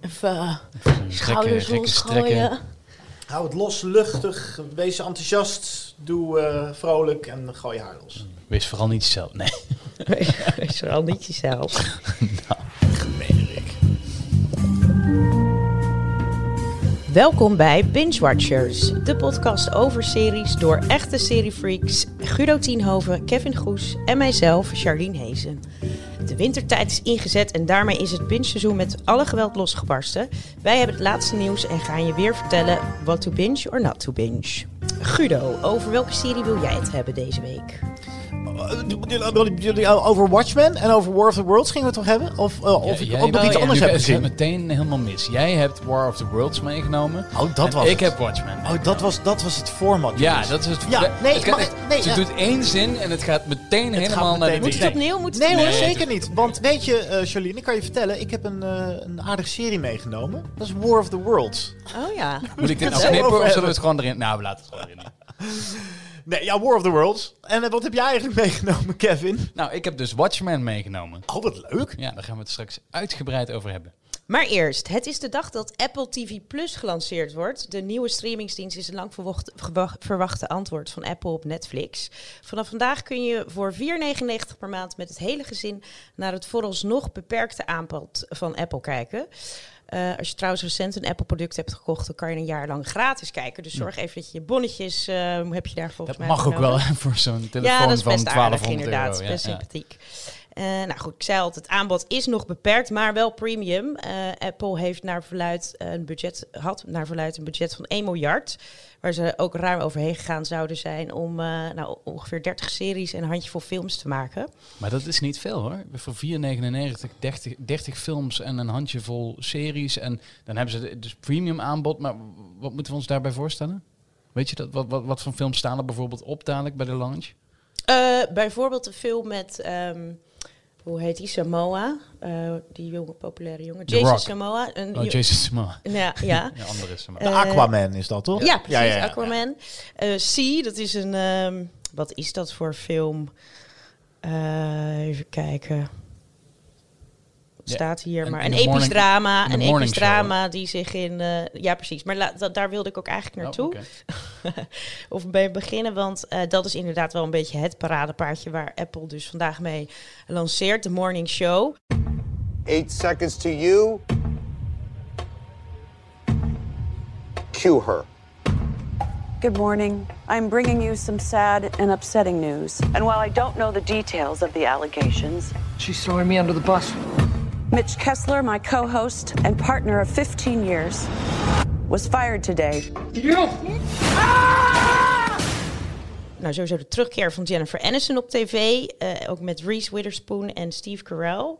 Even uh, Rekken, schouders losgooien. strekken. Hou het los, luchtig, wees enthousiast, doe eh, vrolijk en gooi je haar los. Wees vooral niet jezelf. Nee. Wees vooral niet jezelf. Gemeen, Rick. Welkom bij Binge Watchers, de podcast over series door echte seriefreaks Guido Tienhoven, Kevin Goes en mijzelf, Charlene Hezen. De wintertijd is ingezet en daarmee is het binge-seizoen met alle geweld losgebarsten. Wij hebben het laatste nieuws en gaan je weer vertellen wat to binge or not to binge. Guido, over welke serie wil jij het hebben deze week? Jullie over Watchmen en over War of the Worlds gingen we het toch hebben? Of, eh, of Ja, ik ook nog iets ja, anders heb gezien? meteen helemaal mis. Jij hebt War of the Worlds meegenomen. Oh, dat en was ik het. heb Watchmen. Oh, dat was, dat was het format. Ja, dat is het. Ja, nee, nee, ze ja. doet één zin en het gaat meteen helemaal naar meteen de Moet het opnieuw? Moet het Nee hoor, Nee, zeker niet. Want weet je, eh Charlene, ik kan je vertellen, ik heb een, eh, een aardige serie meegenomen. Dat is War of the Worlds. Oh ja. Moet ik dit nou knippen of zullen we het gewoon erin? Nou, we laten het gewoon erin. Nee, ja, War of the Worlds. En eh, wat heb jij eigenlijk meegenomen, Kevin? Nou, ik heb dus Watchmen meegenomen. Oh, wat leuk. Ja, daar gaan we het straks uitgebreid over hebben. Maar eerst, het is de dag dat Apple TV Plus gelanceerd wordt. De nieuwe streamingsdienst is een lang verwachte antwoord van Apple op Netflix. Vanaf vandaag kun je voor 4,99 per maand met het hele gezin naar het vooralsnog beperkte aanbod van Apple kijken. Eh, als je trouwens recent een Apple-product hebt gekocht, dan kan je een jaar lang gratis kijken. Dus zorg even dat je je bonnetjes, eh, heb je daar volgens Dat mij mag ook wel hè, voor zo'n telefoon Ja, dat is van best 1200 aardig inderdaad. euro. Ja, best ja. Eh, nou goed, ik zei al, het aanbod is nog beperkt, maar wel premium. Eh, Apple heeft naar verluid een budget, had naar verluid een budget van 1 miljard. Waar ze ook ruim overheen gegaan zouden zijn om eh, nou, ongeveer 30 series en een handjevol films te maken. Maar dat is niet veel hoor. Voor 4,99, 30, 30 films en een handjevol series. En dan hebben ze dus premium aanbod. Maar wat moeten we ons daarbij voorstellen? Weet je dat? Wat, wat, wat voor films staan er bijvoorbeeld op dadelijk bij de launch? Bijvoorbeeld een film met, ehm, hoe heet die, Samoa. Eh, die jonge, populaire jongen. The Jason Rock. Samoa. Een, Oh, Jason Momoa. Ja, ja. Ja, andere is hem. De Eh, Aquaman is dat, toch? Ja, precies, ja, ja. Aquaman. Eh Sea, dat is een... ehm, wat is dat voor film? Eh, even kijken. Staat hier? maar een episch morning- drama. Een episch drama die zich in... eh, ja, precies. Maar la- da- daar wilde ik ook eigenlijk naartoe. Oh. Of bij beginnen, want eh, dat is inderdaad wel een beetje het paradepaardje... waar Apple dus vandaag mee lanceert. De Morning Show. Eight seconds to you. Cue her. Good morning. I'm bringing you some sad and upsetting news. And while I don't know the details of the allegations, She's throwing me under the bus. Mitch Kessler, my co host and partner of 15 years, was fired today. Nou, sowieso de terugkeer van Jennifer Aniston op tv. eh, ook met Reese Witherspoon en Steve Carell.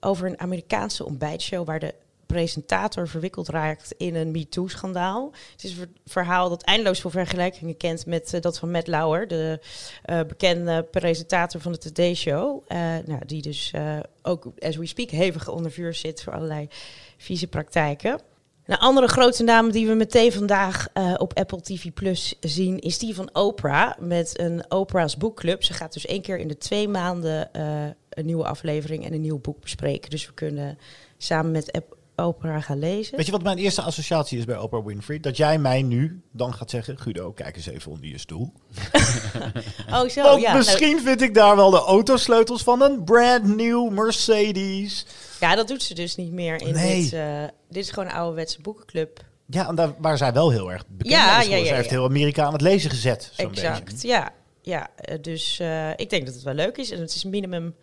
Over een Amerikaanse ontbijtshow waar de presentator verwikkeld raakt in een MeToo-schandaal. Het is een ver- verhaal dat eindeloos veel vergelijkingen kent met eh, dat van Matt Lauer, de eh, bekende presentator van de Today Show. Eh, nou, die dus ook, as we speak, hevig onder vuur zit voor allerlei vieze praktijken. Een andere grote naam die we meteen vandaag op Apple TV Plus zien, is die van Oprah. Met een Oprah's Boekclub. Ze gaat dus één keer in de twee maanden een nieuwe aflevering en een nieuw boek bespreken. Dus we kunnen samen met Oprah gaan lezen. Weet je wat mijn eerste associatie is bij Oprah Winfrey? Dat jij mij nu dan gaat zeggen, Guido, kijk eens even onder je stoel. Oh, zo. Want ja. misschien vind ik daar wel de autosleutels van een brand new Mercedes. ja, dat doet ze dus niet meer in Nee. dit. eh, dit is gewoon een ouderwetse boekenclub. Ja, en daar, waar zij wel heel erg bekend Ja, is ja, geworden. ja, Zij heeft heel Amerika aan het lezen gezet. Exact, beetje. ja. ja. eh, Dus eh, ik denk dat het wel leuk is. En het is minimum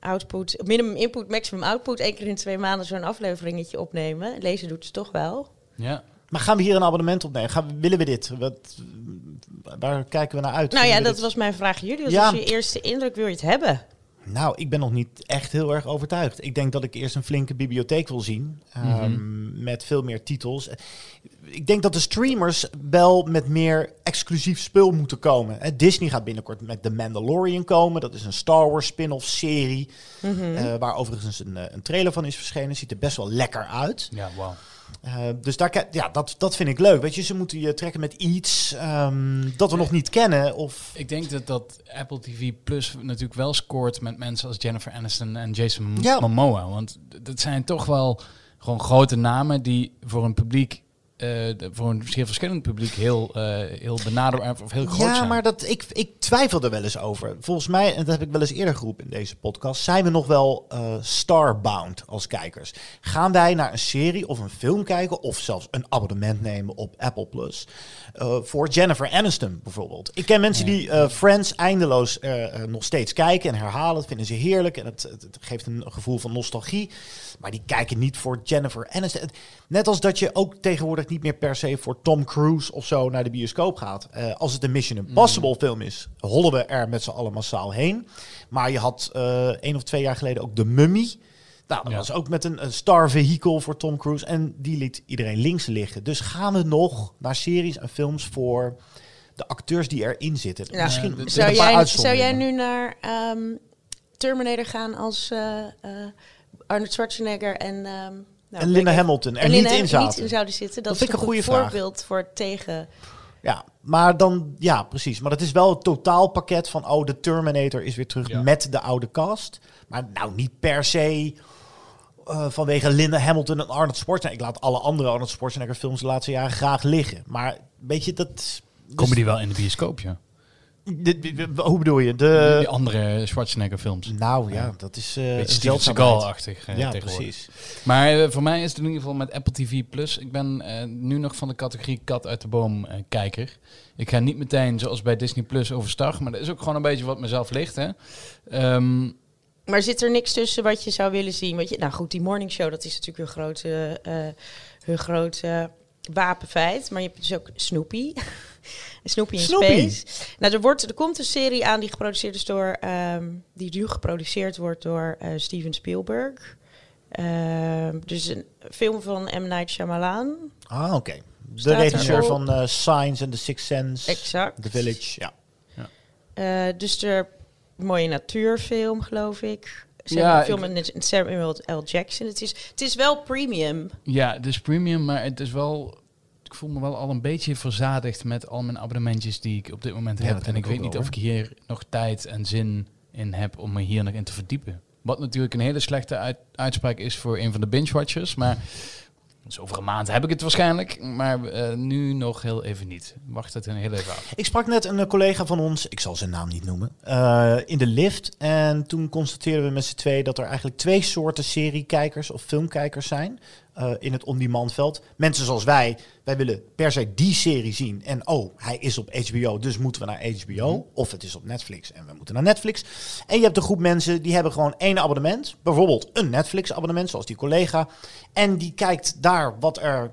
output, minimum input, maximum output. Eén keer in twee maanden zo'n afleveringetje opnemen. Lezen doet ze toch wel. Ja. Maar gaan we hier een abonnement opnemen? Gaan, we- willen we dit? Wat, waar kijken we naar uit? Nou ja, dat dit- was mijn vraag aan jullie. Dus Ja. als je eerste indruk wil je het hebben? Nou, ik ben nog niet echt heel erg overtuigd. Ik denk dat ik eerst een flinke bibliotheek wil zien. ehm, Met veel meer titels. Ik denk dat de streamers wel met meer exclusief spul moeten komen. Disney gaat binnenkort met The Mandalorian komen. Dat is een Star Wars spin-off serie. eh, waar overigens een, eh, een trailer van is verschenen. Ziet er best wel lekker uit. Ja, wauw. Eh, dus daar, ja, dat, dat vind ik leuk. Weet je, ze moeten je trekken met iets ehm, dat we nog niet kennen. Of Ik denk dat dat Apple TV Plus natuurlijk wel scoort met mensen als Jennifer Aniston en Jason Ja. Momoa. Want dat zijn toch wel gewoon grote namen die voor een publiek, eh, voor een zeer verschillend publiek heel, eh heel benaderbaar of heel groot ja, zijn. maar dat, ik, ik twijfel er wel eens over. Volgens mij, en dat heb ik wel eens eerder geroepen in deze podcast, zijn we nog wel eh, starbound als kijkers. Gaan wij naar een serie of een film kijken, of zelfs een abonnement nemen op Apple Plus, voor Jennifer Aniston bijvoorbeeld. Ik ken mensen die Friends eindeloos nog steeds kijken en herhalen. Dat vinden ze heerlijk en het, het, het geeft een gevoel van nostalgie. Maar die kijken niet voor Jennifer Aniston. Net als dat je ook tegenwoordig niet meer per se voor Tom Cruise of zo naar de bioscoop gaat. Eh, als het een Mission Impossible film is, hollen we er met z'n allen massaal heen. Maar je had eh één of twee jaar geleden ook de Mummy. Nou, dat Ja. was ook met een, een star vehicle voor Tom Cruise. En die liet iedereen links liggen. Dus gaan we nog naar series en films voor de acteurs die erin zitten. Ja. Misschien Zou jij, zou jij nu naar ehm, Terminator gaan als eh, eh, Arnold Schwarzenegger en... ehm, nou, En Linda Hamilton er en niet in niet zaten. in zouden zitten. Dat, Dat is een goede vraag. voorbeeld voor het tegen... Ja, maar dan, ja, precies. Maar dat is wel het totaalpakket van, oh, de Terminator is weer terug Ja. met de oude cast. Maar nou, niet per se eh, vanwege Linda Hamilton en Arnold Schwarzenegger. Ik laat alle andere Arnold Schwarzenegger films de laatste jaren graag liggen. Maar weet je, dat... dus- Komen die wel in de bioscoop, ja? De- de- de- hoe bedoel je? De, die andere Schwarzenegger films. nou ja, dat is eh een Beetje Steven. Seagal-achtig eh, Ja, tegenwoordig. precies. Maar eh, voor mij is het in ieder geval met Apple TV Plus. Ik ben eh, nu nog van de categorie kat uit de boom kijker. Ik ga niet meteen zoals bij Disney Plus overstag, maar dat is ook gewoon een beetje wat mezelf ligt. Hè. Ehm, Maar zit er niks tussen wat je zou willen zien? Wat je, nou goed, die morning show, dat is natuurlijk hun grote, eh hun grote wapenfeit. Maar je hebt dus ook Snoopy. Snoopy in Snoopy. Space. Nou, er, wordt, er komt een serie aan die geproduceerd is door... ehm, die nu geproduceerd wordt door eh, Steven Spielberg. Ehm, dus een film van M. Night Shyamalan. Ah, oké. De regisseur van eh Signs and the Sixth Sense. Exact. The Village, ja. Eh, dus er mooie natuurfilm, geloof ik. Ja, film met Samuel L. Jackson. Het is, het is wel premium. ja, het is premium, maar het is wel... Ik voel me wel al een beetje verzadigd met al mijn abonnementjes die ik op dit moment Ja, heb. En ik weet niet of ik hier nog tijd en zin in heb om me hier nog in te verdiepen. Wat natuurlijk een hele slechte uit- uitspraak is voor een van de binge-watchers. Maar dus over een maand heb ik het waarschijnlijk. Maar eh, nu nog heel even niet. Wacht het een heel even af. Ik sprak net een eh, collega van ons, ik zal zijn naam niet noemen, eh, in de lift. En toen constateerden we met z'n twee dat er eigenlijk twee soorten seriekijkers of filmkijkers zijn eh, in het on-demand veld. Mensen zoals wij, wij willen per se die serie zien. En oh, hij is op HBO, dus moeten we naar HBO. Of het is op Netflix en we moeten naar Netflix. En je hebt een groep mensen die hebben gewoon één abonnement. Bijvoorbeeld een Netflix abonnement, zoals die collega. En die kijkt daar wat er,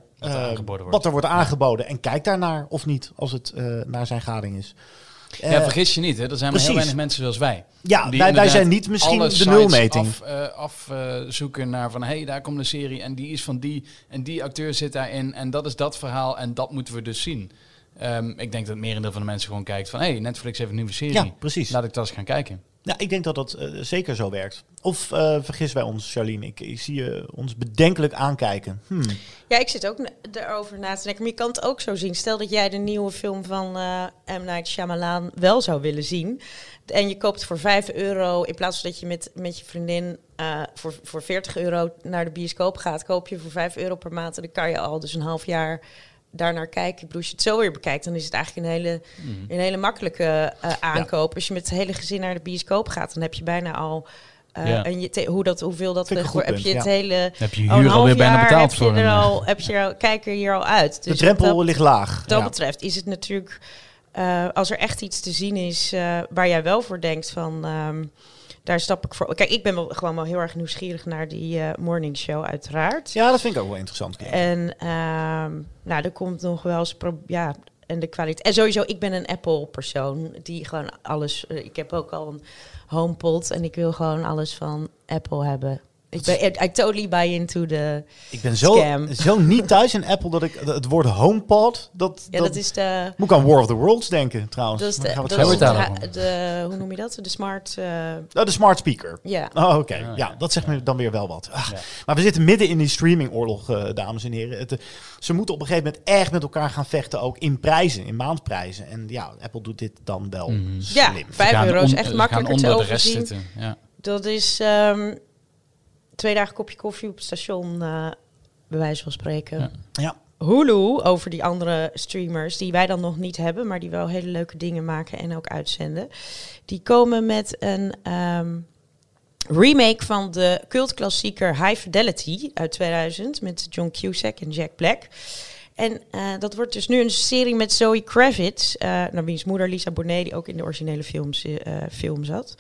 wordt. wat er wordt aangeboden. En kijkt daarnaar of niet, als het eh, naar zijn gading is. Ja, Eh, vergis je niet. Hè. Er zijn maar heel weinig mensen zoals wij. Ja, wij, wij zijn niet misschien de nulmeting. Af, eh, afzoeken naar van, hé, hey, daar komt een serie en die is van die en die acteur zit daarin en dat is dat verhaal en dat moeten we dus zien. Ehm, ik denk dat het merendeel van de mensen gewoon kijkt van, hé, hey, Netflix heeft een nieuwe serie. Ja, precies. Laat ik dat eens gaan kijken. Ja, ik denk dat dat eh, zeker zo werkt. Of eh vergissen wij ons, Charlene? Ik, zie je ons bedenkelijk aankijken. Hmm. Ja, ik zit ook erover na te denken. Maar je kan het ook zo zien. Stel dat jij de nieuwe film van eh M. Night Shyamalan wel zou willen zien. En je koopt voor 5 euro. In plaats van dat je met, met je vriendin voor, voor 40 euro naar de bioscoop gaat. Koop je voor 5 euro per maand. En dan kan je al dus een half jaar daarnaar kijken. Ik bedoel, als je het zo weer bekijkt, dan is het eigenlijk een hele, een hele makkelijke eh, aankoop. Als je met het hele gezin naar de bioscoop gaat, dan heb je bijna al... eh, Ja. en je te- hoe dat, hoeveel dat Vind ik een goed heb je het ja. hele heb je Oh, huur een half alweer bijna jaar betaald heb voor. Je er al, heb je er al, kijk er hier al uit. De Dus drempel wat dat, ligt laag. wat dat Ja. betreft is het natuurlijk... eh, als er echt iets te zien is eh, waar jij wel voor denkt van... ehm, daar stap ik voor. Kijk, ik ben wel, gewoon wel heel erg nieuwsgierig naar die eh morning show uiteraard. ja, dat vind ik ook wel interessant. En ehm, nou, er komt nog wel eens... pro- ja, en de kwaliteit. En sowieso, ik ben een Apple-persoon die gewoon alles... eh, ik heb ook al een HomePod en ik wil gewoon alles van Apple hebben. Ik ben, I totally buy into the... Ik ben zo, Scam. zo niet thuis in Apple dat ik het woord HomePod, dat, Ja, dat, is de... moet ik aan War of the Worlds denken trouwens. Maar de, dat is het de, de, hoe noem je dat? De smart, eh. Oh, de smart speaker. ja. Oh, oké. Ah, ja, ja. dat zegt me dan weer wel wat. Ja. Maar we zitten midden in die streamingoorlog, eh, dames en heren. Het, eh, ze moeten op een gegeven moment echt met elkaar gaan vechten, ook in prijzen, in maandprijzen. En ja, Apple doet dit dan wel Mhm. Ja, slim. vijf Ze gaan euro is echt makkelijker gaan te overzien. zitten. Ja. Dat is ehm, twee dagen kopje koffie op het station eh, bij wijze van spreken. Ja. Ja. Hulu over die andere streamers die wij dan nog niet hebben, maar die wel hele leuke dingen maken en ook uitzenden. Die komen met een ehm, remake van de cultklassieker High Fidelity uit 2000 met John Cusack en Jack Black. En eh, dat wordt dus nu een serie met Zoe Kravitz, eh naar wiens moeder Lisa Bonet, die ook in de originele films, eh, film zat.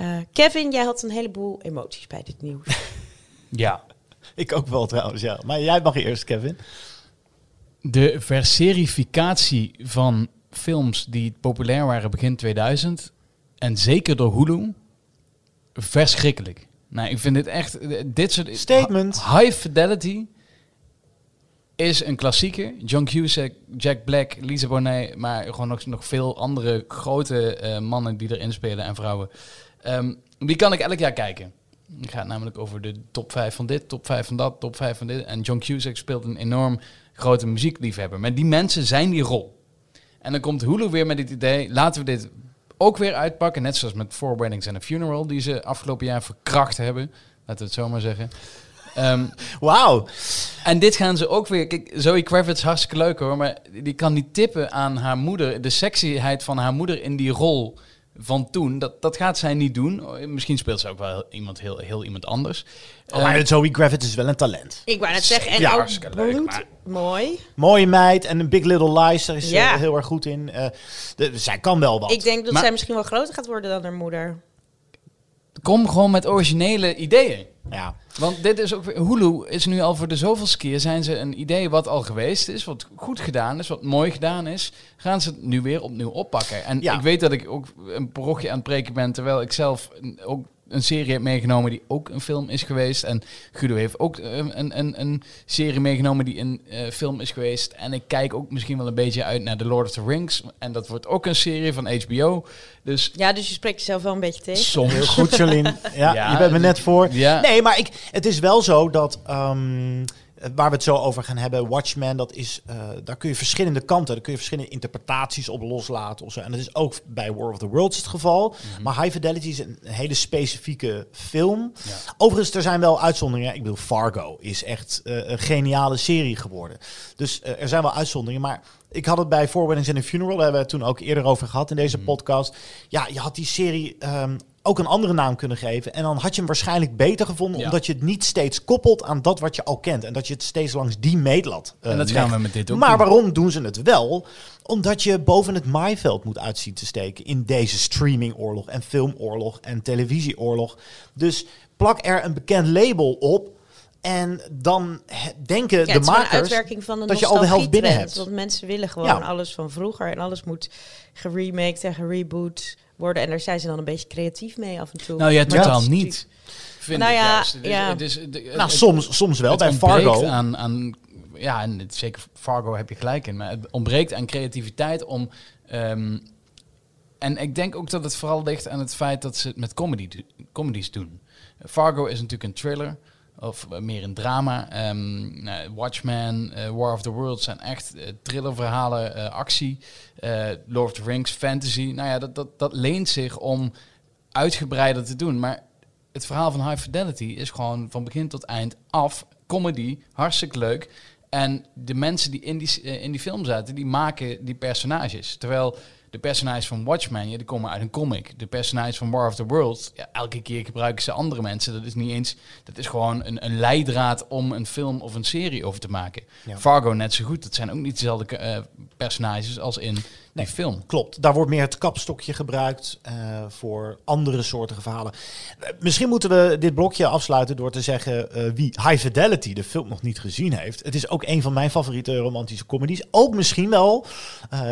Eh, Kevin, jij had een heleboel emoties bij dit nieuws. Ja. Ik ook wel trouwens, ja. Maar jij mag eerst, Kevin. De verserificatie van films die populair waren begin 2000 en zeker door Hulu, verschrikkelijk. Nou, ik vind dit echt, dit soort... Statement. High Fidelity is een klassieker. John Cusack, Jack Black, Lisa Bonet, maar gewoon nog, nog veel andere grote eh, mannen die erin spelen en vrouwen. Ehm, die kan ik elk jaar kijken. Het gaat namelijk over de top 5 van dit, top 5 van dat, top 5 van dit. En John Cusack speelt een enorm grote muziekliefhebber. Maar die mensen zijn die rol. En dan komt Hulu weer met dit idee, laten we dit ook weer uitpakken. Net zoals met Four Weddings and a Funeral, die ze afgelopen jaar verkracht hebben. Laten we het zo maar zeggen. Ehm, Wauw. en dit gaan ze ook weer. Kijk, Zoe Kravitz hartstikke leuk hoor, maar die kan niet tippen aan haar moeder. De sexyheid van haar moeder in die rol van toen. Dat, dat gaat zij niet doen. Oh, Misschien speelt ze ook wel iemand heel, heel iemand anders. Oh, maar Eh, Zoe Kravitz is wel een talent. Ik wou net zeggen, en Ja, ook bloed maar- mooi. Mooie meid en een Big Little Lies, daar is ze Ja. heel erg goed in. Eh, de- zij kan wel wat. Ik denk dat Maar- zij misschien wel groter gaat worden dan haar moeder. Kom gewoon met originele ideeën. Ja. Want dit is ook Hulu is nu al voor de zoveelste keer zijn ze een idee wat al geweest is, wat goed gedaan is, wat mooi gedaan is, gaan ze het nu weer opnieuw oppakken. En Ja. ik weet dat ik ook een parochje aan het preken ben, terwijl ik zelf ook een serie heb meegenomen die ook een film is geweest. En Guido heeft ook eh, een, een, een serie meegenomen die een eh, film is geweest. En ik kijk ook misschien wel een beetje uit naar The Lord of the Rings. En dat wordt ook een serie van HBO. Dus Ja, dus je spreekt jezelf wel een beetje tegen. soms... Heel goed. Ja, Ja, je bent me net voor. ja. Nee, maar ik, het is wel zo dat... ehm, waar we het zo over gaan hebben, Watchmen, dat is, eh, daar kun je verschillende kanten, daar kun je verschillende interpretaties op loslaten. Of zo. En dat is ook bij War of the Worlds het geval. Mhm. Maar High Fidelity is een hele specifieke film. Overigens, er zijn wel uitzonderingen. Ik bedoel, Fargo is echt eh, een geniale serie geworden. Dus eh, er zijn wel uitzonderingen. Maar ik had het bij Four Weddings and a Funeral, daar hebben we het toen ook eerder over gehad in deze Mhm. podcast. Ja, je had die serie ehm, ook een andere naam kunnen geven. En dan had je hem waarschijnlijk beter gevonden, Ja. omdat je het niet steeds koppelt aan dat wat je al kent. En dat je het steeds langs die meetlat eh, En dat legt. gaan we met dit ook Maar doen. waarom doen ze het wel? Omdat je boven het maaiveld moet uitzien te steken in deze streamingoorlog en filmoorlog en televisieoorlog. Dus plak er een bekend label op. En dan denken Ja, de een makers uitwerking van de dat je al de helft binnen hebt. Want mensen willen gewoon Ja. alles van vroeger. En alles moet geremaked en gereboot worden. En daar zijn ze dan een beetje creatief mee af en toe. Nou ja, totaal niet. Vind Nou ik ja, juist. Het is- ja. het is- het- het- Nou, soms, soms wel. het Bij Fargo. Aan, aan, ja, en het, zeker Fargo heb je gelijk in. Maar het ontbreekt aan creativiteit om... ehm, en ik denk ook dat het vooral ligt aan het feit dat ze het met comedy, do- comedies doen. Fargo is natuurlijk een thriller. Of eh, meer een drama. Ehm, nou, Watchmen, eh, War of the Worlds zijn echt eh, thrillerverhalen, eh, actie. Lord of the Rings, fantasy. Nou ja, dat, dat, dat leent zich om uitgebreider te doen. Maar het verhaal van High Fidelity is gewoon van begin tot eind af. Comedy, hartstikke leuk. En de mensen die in die, in die film zaten, die maken die personages. Terwijl de personages van Watchmen, ja, die komen uit een comic. De personages van War of the Worlds, ja, elke keer gebruiken ze andere mensen. Dat is niet eens, dat is gewoon een, een leidraad om een film of een serie over te maken. Ja. Fargo net zo goed. Dat zijn ook niet dezelfde eh, personages als in die film. Klopt, daar wordt meer het kapstokje gebruikt eh, voor andere soorten verhalen. Eh, misschien moeten we dit blokje afsluiten door te zeggen eh, wie High Fidelity de film nog niet gezien heeft. Het is ook een van mijn favoriete romantische comedies. Ook misschien wel,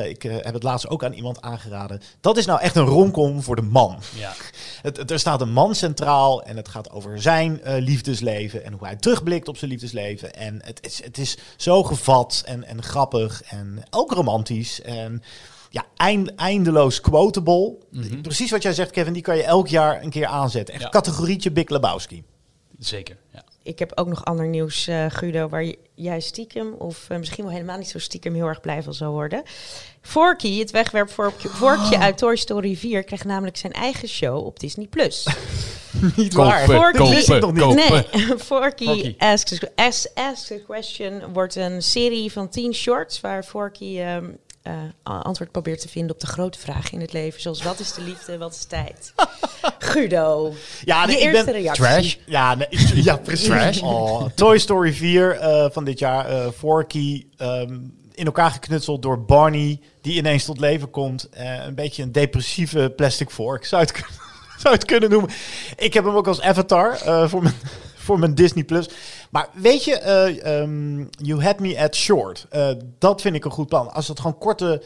ik heb het laatst ook aan iemand aangeraden. Dat is nou echt een romcom voor de man. Ja. Het, het- er staat een man centraal en het gaat over zijn liefdesleven en hoe hij terugblikt op zijn liefdesleven. En het is, het is zo gevat en, en grappig en ook romantisch. En ja, eind, eindeloos quotable. Precies wat jij zegt, Kevin, die kan je elk jaar een keer aanzetten. Echt Ja. categorietje Big Lebowski. Zeker, ja. Ik heb ook nog ander nieuws, eh, Guido, waar je- jij stiekem, of eh, misschien wel helemaal niet zo stiekem, heel erg blij van zal worden. Forky, het wegwerpvorkje vorkje uit Toy Story 4, krijgt namelijk zijn eigen show op Disney+. Plus. Niet Kopen, waar. Forky. Dat wist ik nog niet. kopen. Nee, Forky, Forky. Asks, Asks, Asks a Question wordt een serie van tien shorts waar Forky ehm, eh, antwoord probeert te vinden op de grote vragen in het leven. Zoals wat is de liefde, wat is tijd? Guido, Ja, nee, je ik eerste ben- reactie. Trash. Ja, nee, ja precies. Trash. Oh, Toy Story 4 eh, van dit jaar. eh Forky ehm, in elkaar geknutseld door Barney, die ineens tot leven komt. Eh, een beetje een depressieve plastic fork, zou het, zou het kunnen noemen. Ik heb hem ook als avatar eh, voor, mijn, voor mijn Disney+. Plus. Maar weet je, eh, ehm, You Had Me At Short. Eh, dat vind ik een goed plan. Als het gewoon korte...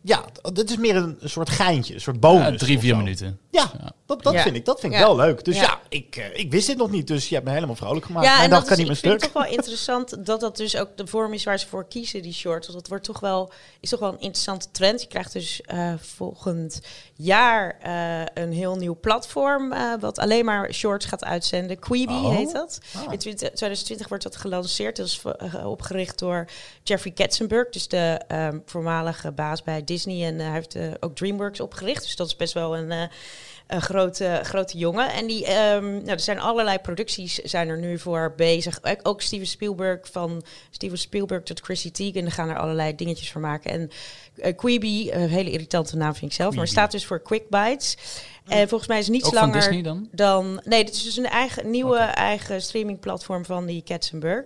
Ja, dit is meer een, soort geintje, een soort bonus. Ja, drie, vier minuten. Ja, dat, dat Ja. vind ik, dat vind ik Ja. wel leuk. Dus Ja. ja, ik, eh, ik wist dit nog niet, dus je hebt me helemaal vrolijk gemaakt. Ja, Mijn en dag dat kan is, niet ik meer vind stuk. het toch wel interessant dat dat dus ook de vorm is waar ze voor kiezen, die shorts. Want dat wordt toch wel, is toch wel een interessante trend. Je krijgt dus eh, volgend jaar eh, een heel nieuw platform, eh, wat alleen maar shorts gaat uitzenden. Quibi Oh. heet dat. Ah. In 20 2020 wordt dat gelanceerd. Dat is opgericht door Jeffrey Katzenberg, dus de ehm, voormalige baas bij Disney. En hij heeft ook DreamWorks opgericht. Dus dat is best wel een... eh, een grote, grote jongen. En die, ehm, nou, er zijn allerlei producties zijn er nu voor bezig. Ook- Steven Spielberg, van Steven Spielberg tot Chrissy Teigen. En gaan er allerlei dingetjes voor maken. En eh, Quibi, een hele irritante naam vind ik zelf, maar staat dus voor Quick Bites. En volgens mij is het niets langer dan? dan... Nee, dit is dus een eigen, nieuwe eigen streamingplatform van die Katzenberg.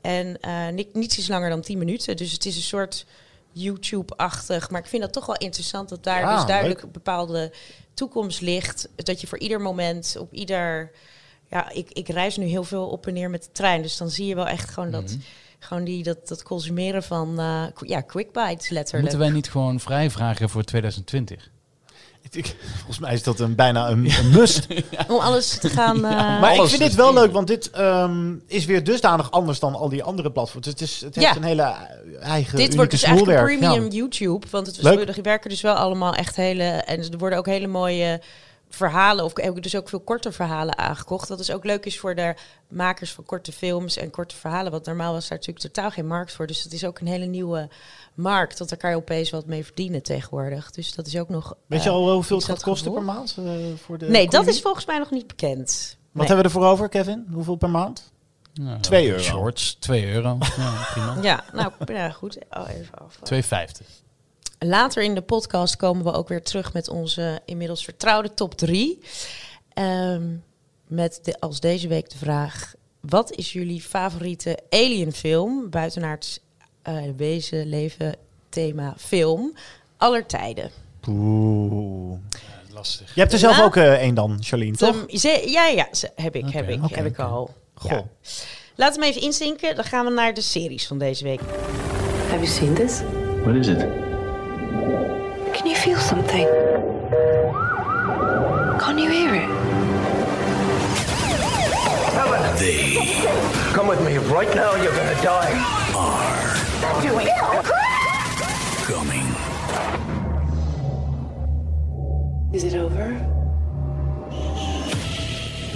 En eh, ni- niets is langer dan 10 minuten. Dus het is een soort YouTube-achtig. Maar ik vind dat toch wel interessant dat daar Ja, dus duidelijk leuk. een bepaalde toekomst ligt. Dat je voor ieder moment, op ieder... Ja, ik, ik reis nu heel veel op en neer met de trein. Dus dan zie je wel echt gewoon Mhm. dat... Gewoon die, dat, dat consumeren van qu- ja, quick bites letterlijk. Moeten wij niet gewoon vrij vragen voor 2020? Ik- Volgens mij is dat een, bijna een, een must. Om alles te gaan... eh, maar ik vind dit wel leuk, want dit ehm, is weer dusdanig anders dan al die andere platforms. Het, is, het heeft Ja. een hele eigen Dit wordt dus eigenlijk premium YouTube. Want het er werken dus wel allemaal echt hele... En er worden ook hele mooie verhalen... Of heb ik dus ook veel korte verhalen aangekocht. Dat is ook leuk is voor de makers van korte films en korte verhalen. Want normaal was daar natuurlijk totaal geen markt voor. Dus het is ook een hele nieuwe markt. Dat daar kan je opeens wat mee verdienen tegenwoordig. Dus dat is ook nog... Weet je eh, al hoeveel het gaat kosten per maand? eh, voor de Nee, dat is volgens mij nog niet bekend. Wat Nee. hebben we ervoor over, Kevin? Hoeveel per maand? Ja, Twee euro. Shorts, 2 euro. Ja, prima. Ja, nou ja, goed. Oh, even af. 2,50. Later in de podcast komen we ook weer terug met onze inmiddels vertrouwde top 3. met de, als deze week de vraag: wat is jullie favoriete alienfilm buiten naar het eh, wezen, leven, thema film aller tijden? Oeh. lastig. Je hebt er zelf Ja. ook eh, één dan, Charlene, toch? Ze- ja, ja, ze- heb ik, heb ik, heb ik al. Goh. Ja. Laten we hem even inzinken. Dan gaan we naar de series van deze week. Have you seen this? What is it? Can you feel something? Can't you hear it? Helen! They. Come with me. Right now, you're gonna die. Are. Doing. Coming. Is it over?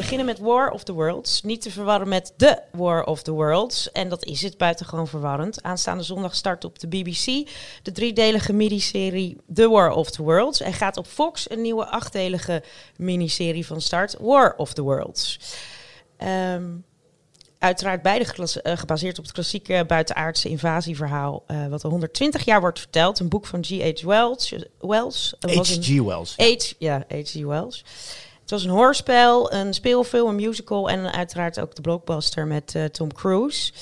We beginnen met War of the Worlds. Niet te verwarren met The War of the Worlds. En dat is het buitengewoon verwarrend. Aanstaande zondag start op de BBC de driedelige miniserie The War of the Worlds. En gaat op Fox een nieuwe achtdelige miniserie van start, War of the Worlds. Ehm, uiteraard beide eh, gebaseerd op het klassieke buitenaardse invasieverhaal... eh, wat al 120 jaar wordt verteld. Een boek van G.H. Wells. Wells een- H.G. Wells. H, ja, H.G. Wells. Het was een hoorspel, een speelfilm, een musical en uiteraard ook de blockbuster met eh, Tom Cruise.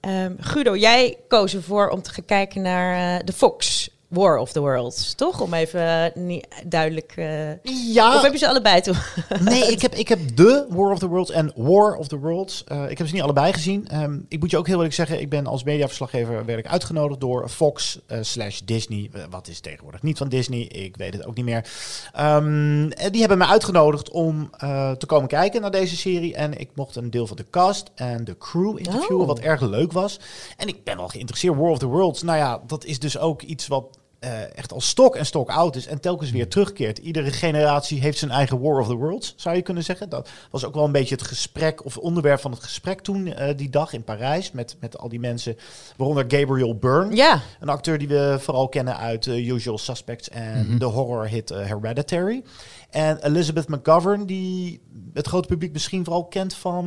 Ehm, Guido, jij koos ervoor om te gaan kijken naar eh, de Fox War of the Worlds, toch? Om even eh, niet duidelijk... eh, Ja, Of heb je ze allebei toe? Nee, ik heb, ik heb The War of the Worlds en War of the Worlds. Eh, ik heb ze niet allebei gezien. Ehm, ik moet je ook heel eerlijk zeggen, ik ben als mediaverslaggever werd ik uitgenodigd door Fox slash Disney. Wat is tegenwoordig niet van Disney? Ik weet het ook niet meer. En die hebben me uitgenodigd om te komen kijken naar deze serie. En ik mocht een deel van de cast en de crew interviewen, Oh. wat erg leuk was. En ik ben wel geïnteresseerd. War of the Worlds, nou ja, dat is dus ook iets wat eh, echt al stok en stok oud is en telkens weer terugkeert. Iedere generatie heeft zijn eigen War of the Worlds, zou je kunnen zeggen. Dat was ook wel een beetje het gesprek of onderwerp van het gesprek toen eh, die dag in Parijs met, met al die mensen, waaronder Gabriel Byrne. Ja, Een acteur die we vooral kennen uit eh, Usual Suspects en de horror-hit Hereditary. En Elizabeth McGovern, die het grote publiek misschien vooral kent van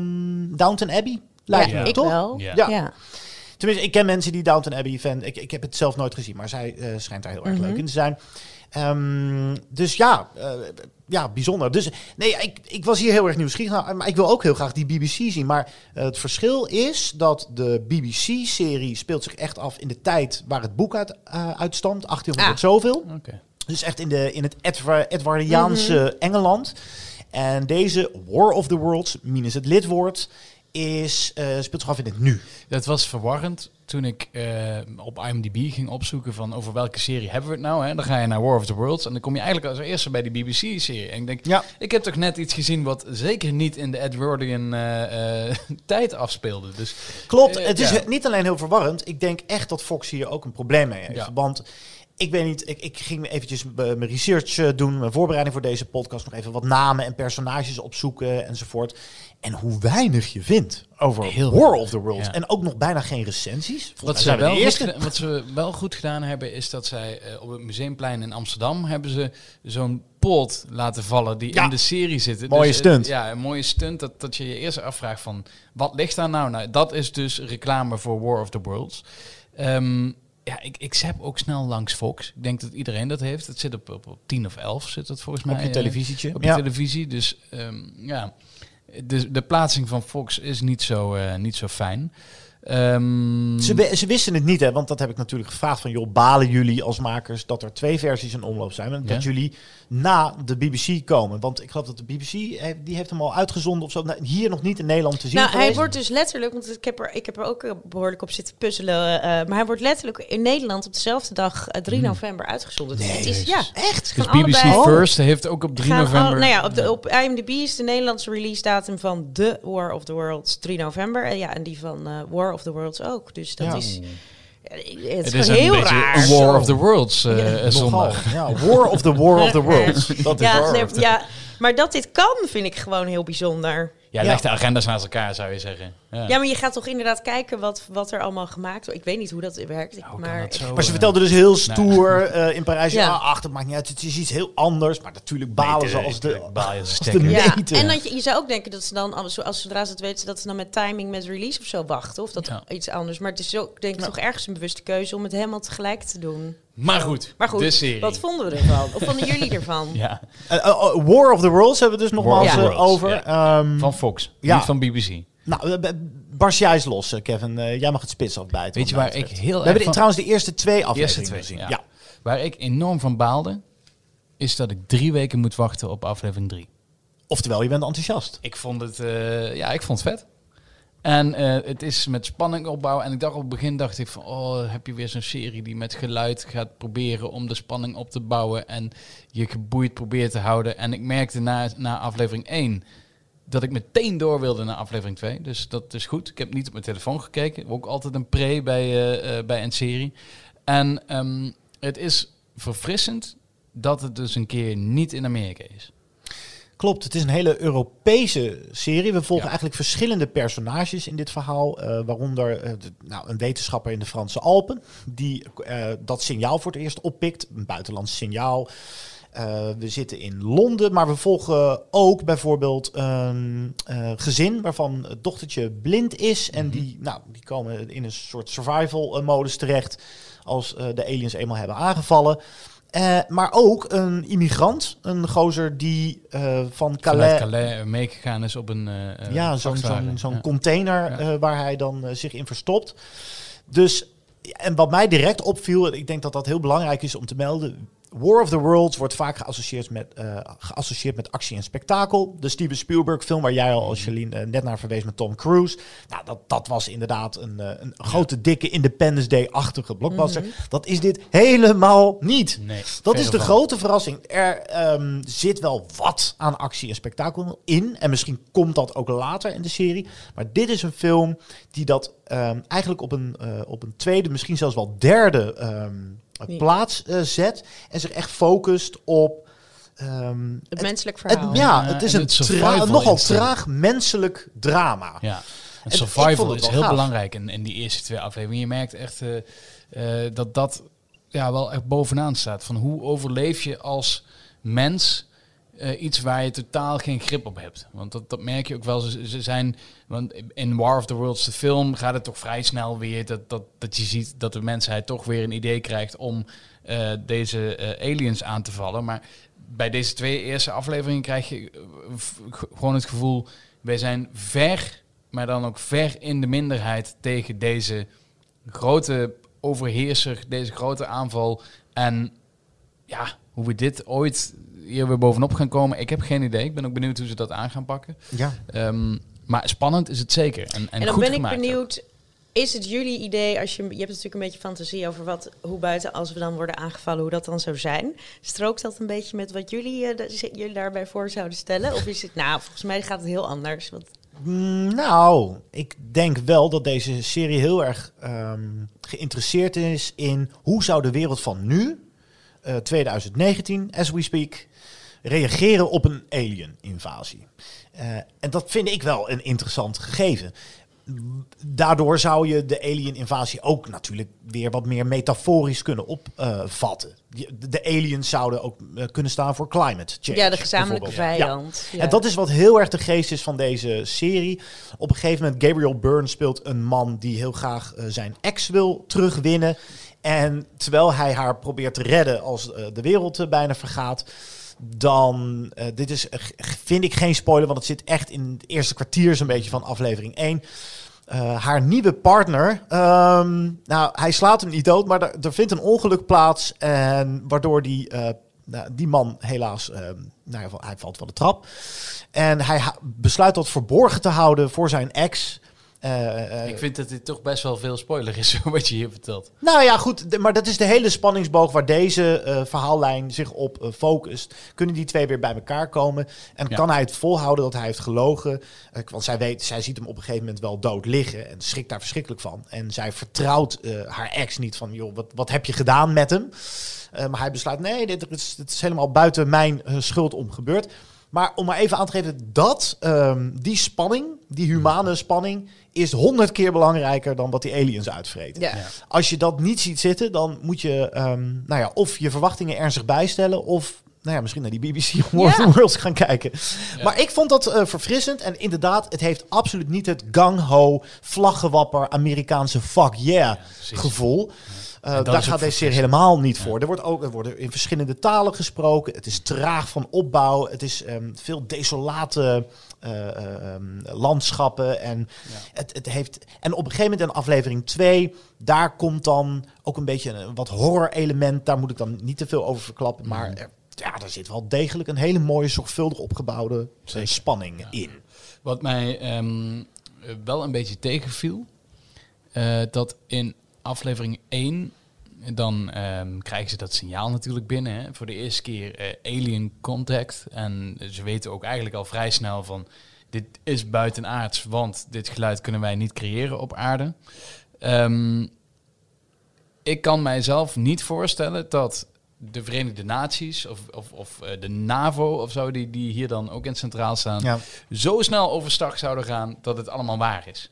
Downton Abbey. Lijkt ja, me, ik toch? wel. Ja. Ja. Tenminste, ik ken mensen die Downton Abbey fan. Ik, ik heb het zelf nooit gezien, maar zij eh, schijnt daar heel erg leuk in te zijn. Ehm, dus ja, eh, ja, bijzonder. Dus nee, ik, ik was hier heel erg nieuwsgierig naar, maar ik wil ook heel graag die BBC zien. Maar eh, het verschil is dat de BBC-serie speelt zich echt af in de tijd waar het boek uit, uitstamt, 1800 Ah. zoveel. Oké. Dus echt in, de, in het Edwa- Edwardiaanse Engeland. En deze War of the Worlds, minus het lidwoord, is, eh, speelt zich af in het nu. Dat was verwarrend toen ik eh, op IMDb ging opzoeken van over welke serie hebben we het nou. Hè? Dan ga je naar War of the Worlds en dan kom je eigenlijk als eerste bij die BBC-serie. En ik denk, Ja. ik heb toch net iets gezien wat zeker niet in de Edwardian eh, tijd afspeelde. Dus Klopt, het is ja. niet alleen heel verwarrend. Ik denk echt dat Fox hier ook een probleem mee heeft. Ja. Want ik weet niet, ik, ik ging eventjes eh, mijn research eh, doen, mijn voorbereiding voor deze podcast, nog even wat namen en personages opzoeken enzovoort. En hoe weinig je vindt over Heel War weinig, of the Worlds. ja. En ook nog bijna geen recensies. Wat ze, wel eerste. wat ze wel goed gedaan hebben, is dat zij eh, op het Museumplein in Amsterdam hebben ze zo'n poot laten vallen die Ja. in de serie zit. Mooie eh, stunt. ja, een mooie stunt. Dat, dat je je eerst afvraagt van, wat ligt daar nou? Nou, dat is dus reclame voor War of the Worlds. Ehm, ja, ik, ik zap ook snel langs Fox. Ik denk dat iedereen dat heeft. Het zit op, op, op 10 of 11 zit het volgens mij. Op je eh, televisietje. op je Ja. televisie. Dus ehm, ja, de, de plaatsing van Fox is niet zo, eh, niet zo fijn. Ehm, Ze, ze wisten het niet, hè, want dat heb ik natuurlijk gevraagd van... joh, balen jullie als makers dat er twee versies in omloop zijn? En dat Ja. jullie na de BBC komen. Want ik geloof dat de BBC, heeft, die heeft hem al uitgezonden of zo. Nou, Hier nog niet in Nederland te zien Nou, hij wordt dus letterlijk, want ik heb er, ik heb er ook eh, behoorlijk op zitten puzzelen. eh, maar hij wordt letterlijk in Nederland op dezelfde dag, eh, 3 november, uitgezonden. Dus het is, ja, Echt? Dus BBC allebei- First heeft ook op 3 gaan november... Al, nou ja, op, de, op IMDb is de Nederlandse release datum van The War of the Worlds 3 november. En ja, en die van eh, War of the Worlds ook. Dus dat Ja. is, ja, het is, een heel beetje raar. een War of the Worlds eh, Ja, eh, zondag. Ja, War of the War of the Worlds. Dat is nee, ja, maar dat dit kan, vind ik gewoon heel bijzonder. Ja, Ja. leg de agendas naast elkaar, zou je zeggen. Ja. Ja, maar je gaat toch inderdaad kijken wat, wat er allemaal gemaakt wordt. Ik weet niet hoe dat werkt. Ik, maar dat zo, Maar ze eh, vertelde dus heel stoer eh, in Parijs. Ja, Ja. ach, dat maakt niet uit. Het is iets heel anders. Maar natuurlijk balen ze als de, als de. Ja, en dat je, je zou ook denken dat ze dan, als, als zodra ze het weten, dat ze dan met timing met release of zo wachten. Of dat Ja. iets anders. Maar het is ook, denk ik, toch ergens een bewuste keuze om het helemaal tegelijk te doen. Maar goed, Maar goed, de serie. wat vonden we ervan? Of vonden jullie ervan? ja, Eh, eh, eh, War of the Worlds hebben we dus nogmaals eh, over. ja. Ehm, van Fox, Ja. niet van BBC. nou, eh, barst jij eens los, Kevin. Jij mag het spits afbijten. Weet je waar ik heel We hebben trouwens de eerste twee De eerste afleveringen twee, gezien. ja. Ja. Waar ik enorm van baalde, is dat ik drie weken moet wachten op aflevering drie. Oftewel, je bent enthousiast. Ik vond het, eh, ja, ik vond het vet. En eh, het is met spanning opbouwen. En ik dacht op het begin dacht ik van, oh, heb je weer zo'n serie die met geluid gaat proberen om de spanning op te bouwen en je geboeid probeert te houden. En ik merkte na, na aflevering 1 dat ik meteen door wilde naar aflevering 2. Dus dat is goed. Ik heb niet op mijn telefoon gekeken. Ook altijd een pre bij, eh, eh, bij een serie. En ehm, het is verfrissend dat het dus een keer niet in Amerika is. Klopt, het is een hele Europese serie. We volgen Ja. eigenlijk verschillende personages in dit verhaal. eh, waaronder eh, de- nou, een wetenschapper in de Franse Alpen. Die eh, dat signaal voor het eerst oppikt. Een buitenlands signaal. We zitten in Londen, maar we volgen ook bijvoorbeeld een gezin waarvan het dochtertje blind is. En die, nou, die komen in een soort survival modus terecht als de aliens eenmaal hebben aangevallen. Eh, maar ook een immigrant, een gozer die eh, van Calais, Calais eh, meegegaan is op een ja, zo'n zo'n Ja. container Ja. waar hij dan zich in verstopt. Dus, en wat mij direct opviel, en ik denk dat dat heel belangrijk is om te melden. War of the Worlds wordt vaak geassocieerd met, eh, geassocieerd met actie en spektakel. De Steven Spielberg film waar jij al als Jolien eh, net naar verwees met Tom Cruise. Nou, dat, dat was inderdaad een, eh, een grote, dikke Independence Day-achtige blockbuster. Dat is dit helemaal niet. Nee, Dat is de van. grote verrassing. Er ehm, zit wel wat aan actie en spektakel in. En misschien komt dat ook later in de serie. Maar dit is een film die dat ehm, eigenlijk op een, op een tweede, misschien zelfs wel derde ehm. Plaats eh, zet en zich echt focust op. ehm, Het menselijk verhaal. ja, Ja, het is en een het tra- nogal traag menselijk drama. Ja. En survival het is heel gaaf. belangrijk in, in die eerste twee afleveringen. Je merkt echt eh, eh, dat dat ja, wel echt bovenaan staat. Van hoe overleef je als mens eh, iets waar je totaal geen grip op hebt. Want dat, dat merk je ook wel. Ze, zijn, want in War of the Worlds, de film, gaat het toch vrij snel weer dat, dat, dat je ziet dat de mensheid toch weer een idee krijgt om eh, deze eh, aliens aan te vallen. Maar bij deze twee eerste afleveringen krijg je gewoon het gevoel, wij zijn ver, maar dan ook ver in de minderheid tegen deze grote overheerser, deze grote aanval. En ja, hoe we dit ooit hier weer bovenop gaan komen, ik heb geen idee. Ik ben ook benieuwd hoe ze dat aan gaan pakken. Ja. Ehm, maar spannend is het zeker. En, en, En dan goed ben ik ook. benieuwd, is het jullie idee, als je, je hebt natuurlijk een beetje fantasie over wat, hoe buiten als we dan worden aangevallen, hoe dat dan zou zijn. Strookt dat een beetje met wat jullie, eh, jullie daarbij voor zouden stellen? Of is het, nou, volgens mij gaat het heel anders. Want, Mm, Nou, ik denk wel dat deze serie heel erg ehm, geïnteresseerd is in hoe zou de wereld van nu, eh, 2019, as we speak, reageren op een alien-invasie. Eh, en dat vind ik wel een interessant gegeven. Daardoor zou je de alien-invasie ook natuurlijk weer wat meer metaforisch kunnen opvatten. de, de aliens zouden ook eh, kunnen staan voor climate change. ja, de gezamenlijke. Ja. vijand. Ja. En dat is wat heel erg de geest is van deze serie. Op een gegeven moment, Gabriel Byrne speelt een man die heel graag eh, zijn ex wil terugwinnen. En terwijl hij haar probeert te redden als eh, de wereld eh, bijna vergaat, dan, eh, dit is, vind ik geen spoiler, want het zit echt in het eerste kwartier zo'n beetje van aflevering 1. Eh, haar nieuwe partner, ehm, nou, hij slaat hem niet dood, maar er, er vindt een ongeluk plaats. En waardoor die, nou, die man helaas, ehm, nou, hij valt van de trap. En hij besluit dat verborgen te houden voor zijn ex. Eh, eh, Ik vind dat dit toch best wel veel spoiler is, wat je hier vertelt. nou ja, goed, maar dat is de hele spanningsboog waar deze eh, verhaallijn zich op focust. Kunnen die twee weer bij elkaar komen? En Ja. kan hij het volhouden dat hij heeft gelogen? Eh, want zij, weet, zij ziet hem op een gegeven moment wel dood liggen en schrikt daar verschrikkelijk van. En zij vertrouwt eh, haar ex niet van, joh, wat, wat heb je gedaan met hem? Eh, maar hij besluit, nee, dit is, dit is helemaal buiten mijn schuld om gebeurd. Maar om maar even aan te geven, dat, ehm, die spanning, die humane spanning, is honderd keer belangrijker dan wat die aliens uitvreten. Ja. Ja. Als je dat niet ziet zitten, dan moet je ehm, nou ja, of je verwachtingen ernstig bijstellen, of nou ja, misschien naar die BBC War of the Worlds gaan kijken. Maar ik vond dat eh, verfrissend. En inderdaad, het heeft absoluut niet het gang-ho, vlaggewapper, Amerikaanse fuck yeah gevoel. Eh, daar gaat deze serie helemaal niet voor. Er, wordt ook, er worden in verschillende talen gesproken. Het is traag van opbouw. Het is ehm, veel desolate eh, eh, ehm, landschappen. En, het, het heeft, en op een gegeven moment in aflevering 2, daar komt dan ook een beetje een wat horror element. Daar moet ik dan niet te veel over verklappen. Maar er, ja, daar zit wel degelijk een hele mooie, zorgvuldig opgebouwde spanning in. Wat mij ehm, eh, wel een beetje tegenviel, eh, dat in aflevering 1, dan ehm, krijgen ze dat signaal natuurlijk binnen. Hè, voor de eerste keer eh, alien contact. En ze weten ook eigenlijk al vrij snel van, dit is buitenaards, want dit geluid kunnen wij niet creëren op aarde. Ehm, ik kan mijzelf niet voorstellen dat de Verenigde Naties of, of, of eh, de NAVO of zo, die, die hier dan ook in centraal staan, Ja. zo snel overstag zouden gaan dat het allemaal waar is.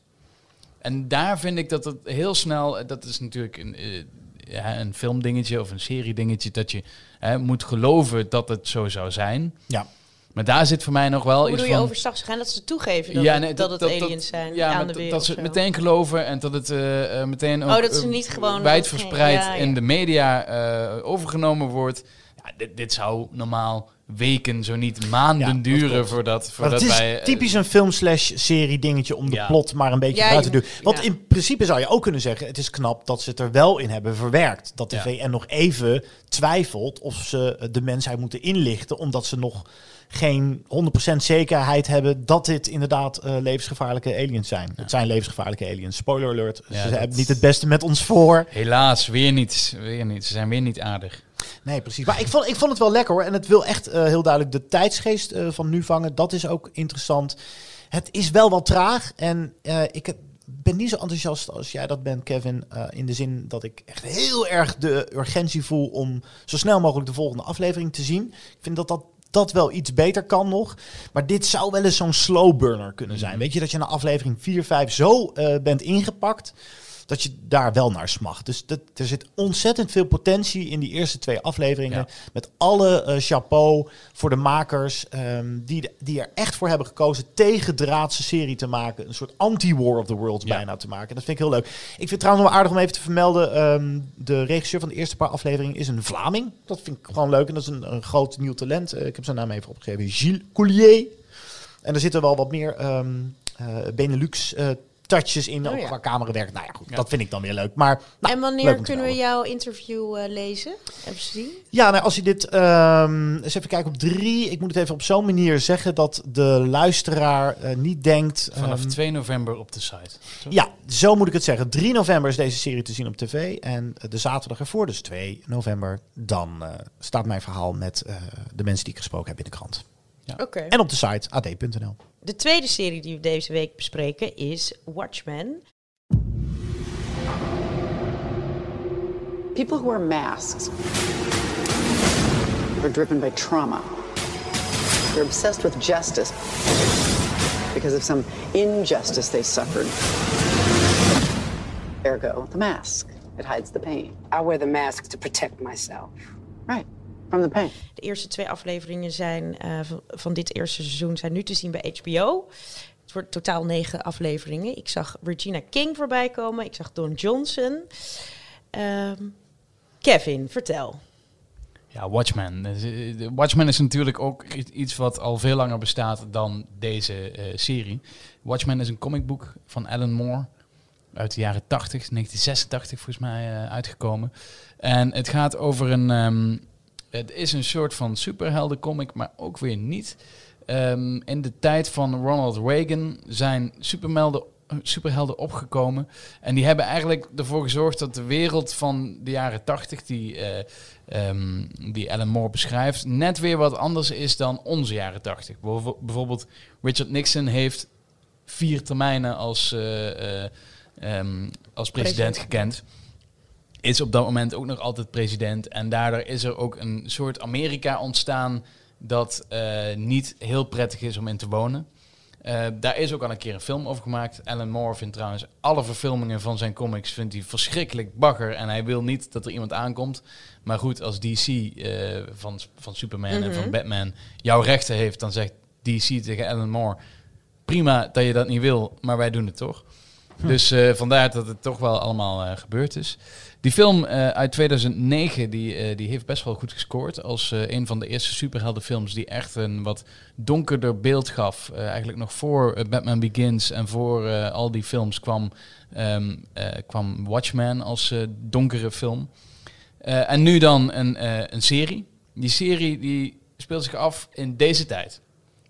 En daar vind ik dat het heel snel, eh, dat is natuurlijk een, eh, ja, een filmdingetje of een seriedingetje, dat je hè, moet geloven dat het zo zou zijn. Ja. Maar daar zit voor mij nog wel Hoe iets doe je van... overstag gaan dat ze toegeven dat, Ja, het, nee, dat, het aliens zijn ja, aan de dat- wereld? Dat ze het meteen geloven en dat het eh, eh, meteen ook Oh, dat ze niet gewoon- wijdverspreid ja, ja. in de media eh, overgenomen wordt. Ja, dit, dit zou normaal weken, zo niet maanden Ja, dat duren voordat, het is wij... eh, typisch een film slash serie dingetje om de plot maar een beetje Ja, uit te doen. Want ja. in principe zou je ook kunnen zeggen, het is knap dat ze het er wel in hebben verwerkt. Dat de Ja. VN nog even twijfelt of ze de mensheid moeten inlichten, omdat ze nog geen 100% zekerheid hebben dat dit inderdaad eh, levensgevaarlijke aliens zijn. Het zijn levensgevaarlijke aliens. Spoiler alert, Ja, ze dat- hebben niet het beste met ons voor. Helaas, weer niet, weer niet. Ze zijn weer niet aardig. Nee, precies. Maar ik vond, ik vond het wel lekker hoor. En het wil echt eh, heel duidelijk de tijdsgeest eh, van nu vangen. Dat is ook interessant. Het is wel wat traag. En eh, ik ben niet zo enthousiast als jij dat bent, Kevin. in de zin dat ik echt heel erg de urgentie voel om zo snel mogelijk de volgende aflevering te zien. Ik vind dat dat, dat wel iets beter kan nog. Maar dit zou wel eens zo'n slow burner kunnen zijn. Weet je, dat je na aflevering 4, 5 zo bent ingepakt dat je daar wel naar smacht. Dus dat, er zit ontzettend veel potentie in die eerste twee afleveringen. Ja. Met alle eh, chapeau voor de makers ehm, die, die er echt voor hebben gekozen tegen draadse serie te maken. Een soort anti-War of the Worlds Ja. bijna te maken. Dat vind ik heel leuk. Ik vind het trouwens nog aardig om even te vermelden. ehm, de regisseur van de eerste paar afleveringen is een Vlaming. Dat vind ik gewoon leuk. En dat is een, een groot nieuw talent. Eh, ik heb zijn naam even opgegeven. Gilles Coulier. En er zitten wel wat meer ehm, eh, Benelux touches in. Oh ook ja. qua camerawerk. Nou ja, goed. Dat vind ik dan weer leuk. Maar nou, en wanneer kunnen we jouw interview eh, lezen? Even zien. Ja, nou, als je dit ehm, eens even kijken op drie. Ik moet het even op zo'n manier zeggen dat de luisteraar eh, niet denkt. Vanaf ehm, 2 november op de site. Ja, zo moet ik het zeggen. 3 november is deze serie te zien op tv. En eh, de zaterdag ervoor, dus 2 november, dan eh, staat mijn verhaal met eh, de mensen die ik gesproken heb in de krant. Oké. En op de site ad.nl. De tweede serie die we deze week bespreken is Watchmen. People who wear masks are driven by trauma. They're obsessed with justice because of some injustice they suffered. Ergo, the mask. It hides the pain. I wear the mask to protect myself. Right. From the pain. De eerste twee afleveringen zijn, eh, van, van dit eerste seizoen zijn nu te zien bij HBO. Het wordt totaal negen afleveringen. Ik zag Regina King voorbij komen. Ik zag Don Johnson. Ehm, Kevin, vertel. Ja, Watchmen. Eh, de Watchmen is natuurlijk ook iets wat al veel langer bestaat dan deze eh, serie. Watchmen is een comicboek van Alan Moore uit de jaren 80, 1986 volgens mij eh, uitgekomen. En het gaat over een... ehm, het is een soort van superheldencomic, maar ook weer niet. Ehm, in de tijd van Ronald Reagan zijn supermelden, superhelden opgekomen. En die hebben eigenlijk ervoor gezorgd dat de wereld van de jaren 80, die, ehm, die Alan Moore beschrijft, net weer wat anders is dan onze jaren 80. Bijvo- Bijvoorbeeld Richard Nixon heeft vier termijnen als, eh, eh, ehm, als president President. gekend. Is op dat moment ook nog altijd president. En daardoor is er ook een soort Amerika ontstaan dat eh, niet heel prettig is om in te wonen. Eh, daar is ook al een keer een film over gemaakt. Alan Moore vindt trouwens alle verfilmingen van zijn comics vindt hij verschrikkelijk bagger. En hij wil niet dat er iemand aankomt. Maar goed, als DC eh, van, van Superman en van Batman jouw rechten heeft, dan zegt DC tegen Alan Moore: prima dat je dat niet wil, maar wij doen het toch. Dus eh, vandaar dat het toch wel allemaal gebeurd is. Die film eh, uit 2009 die, eh, die heeft best wel goed gescoord. Als eh, een van de eerste superheldenfilms die echt een wat donkerder beeld gaf. Eigenlijk nog voor Batman Begins en voor al die films kwam, ehm, eh, kwam Watchmen als donkere film. En nu dan een, een serie. Die serie die speelt zich af in deze tijd.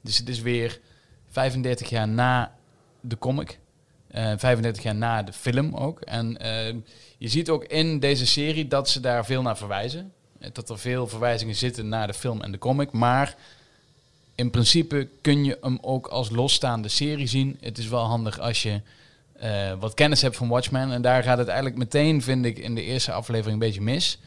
Dus het is weer 35 jaar na de comic. Eh, 35 jaar na de film ook. En eh, je ziet ook in deze serie dat ze daar veel naar verwijzen. Eh, Dat er veel verwijzingen zitten naar de film en de comic. Maar in principe kun je hem ook als losstaande serie zien. Het is wel handig als je eh, wat kennis hebt van Watchmen. En daar gaat het eigenlijk meteen, vind ik, in de eerste aflevering een beetje mis.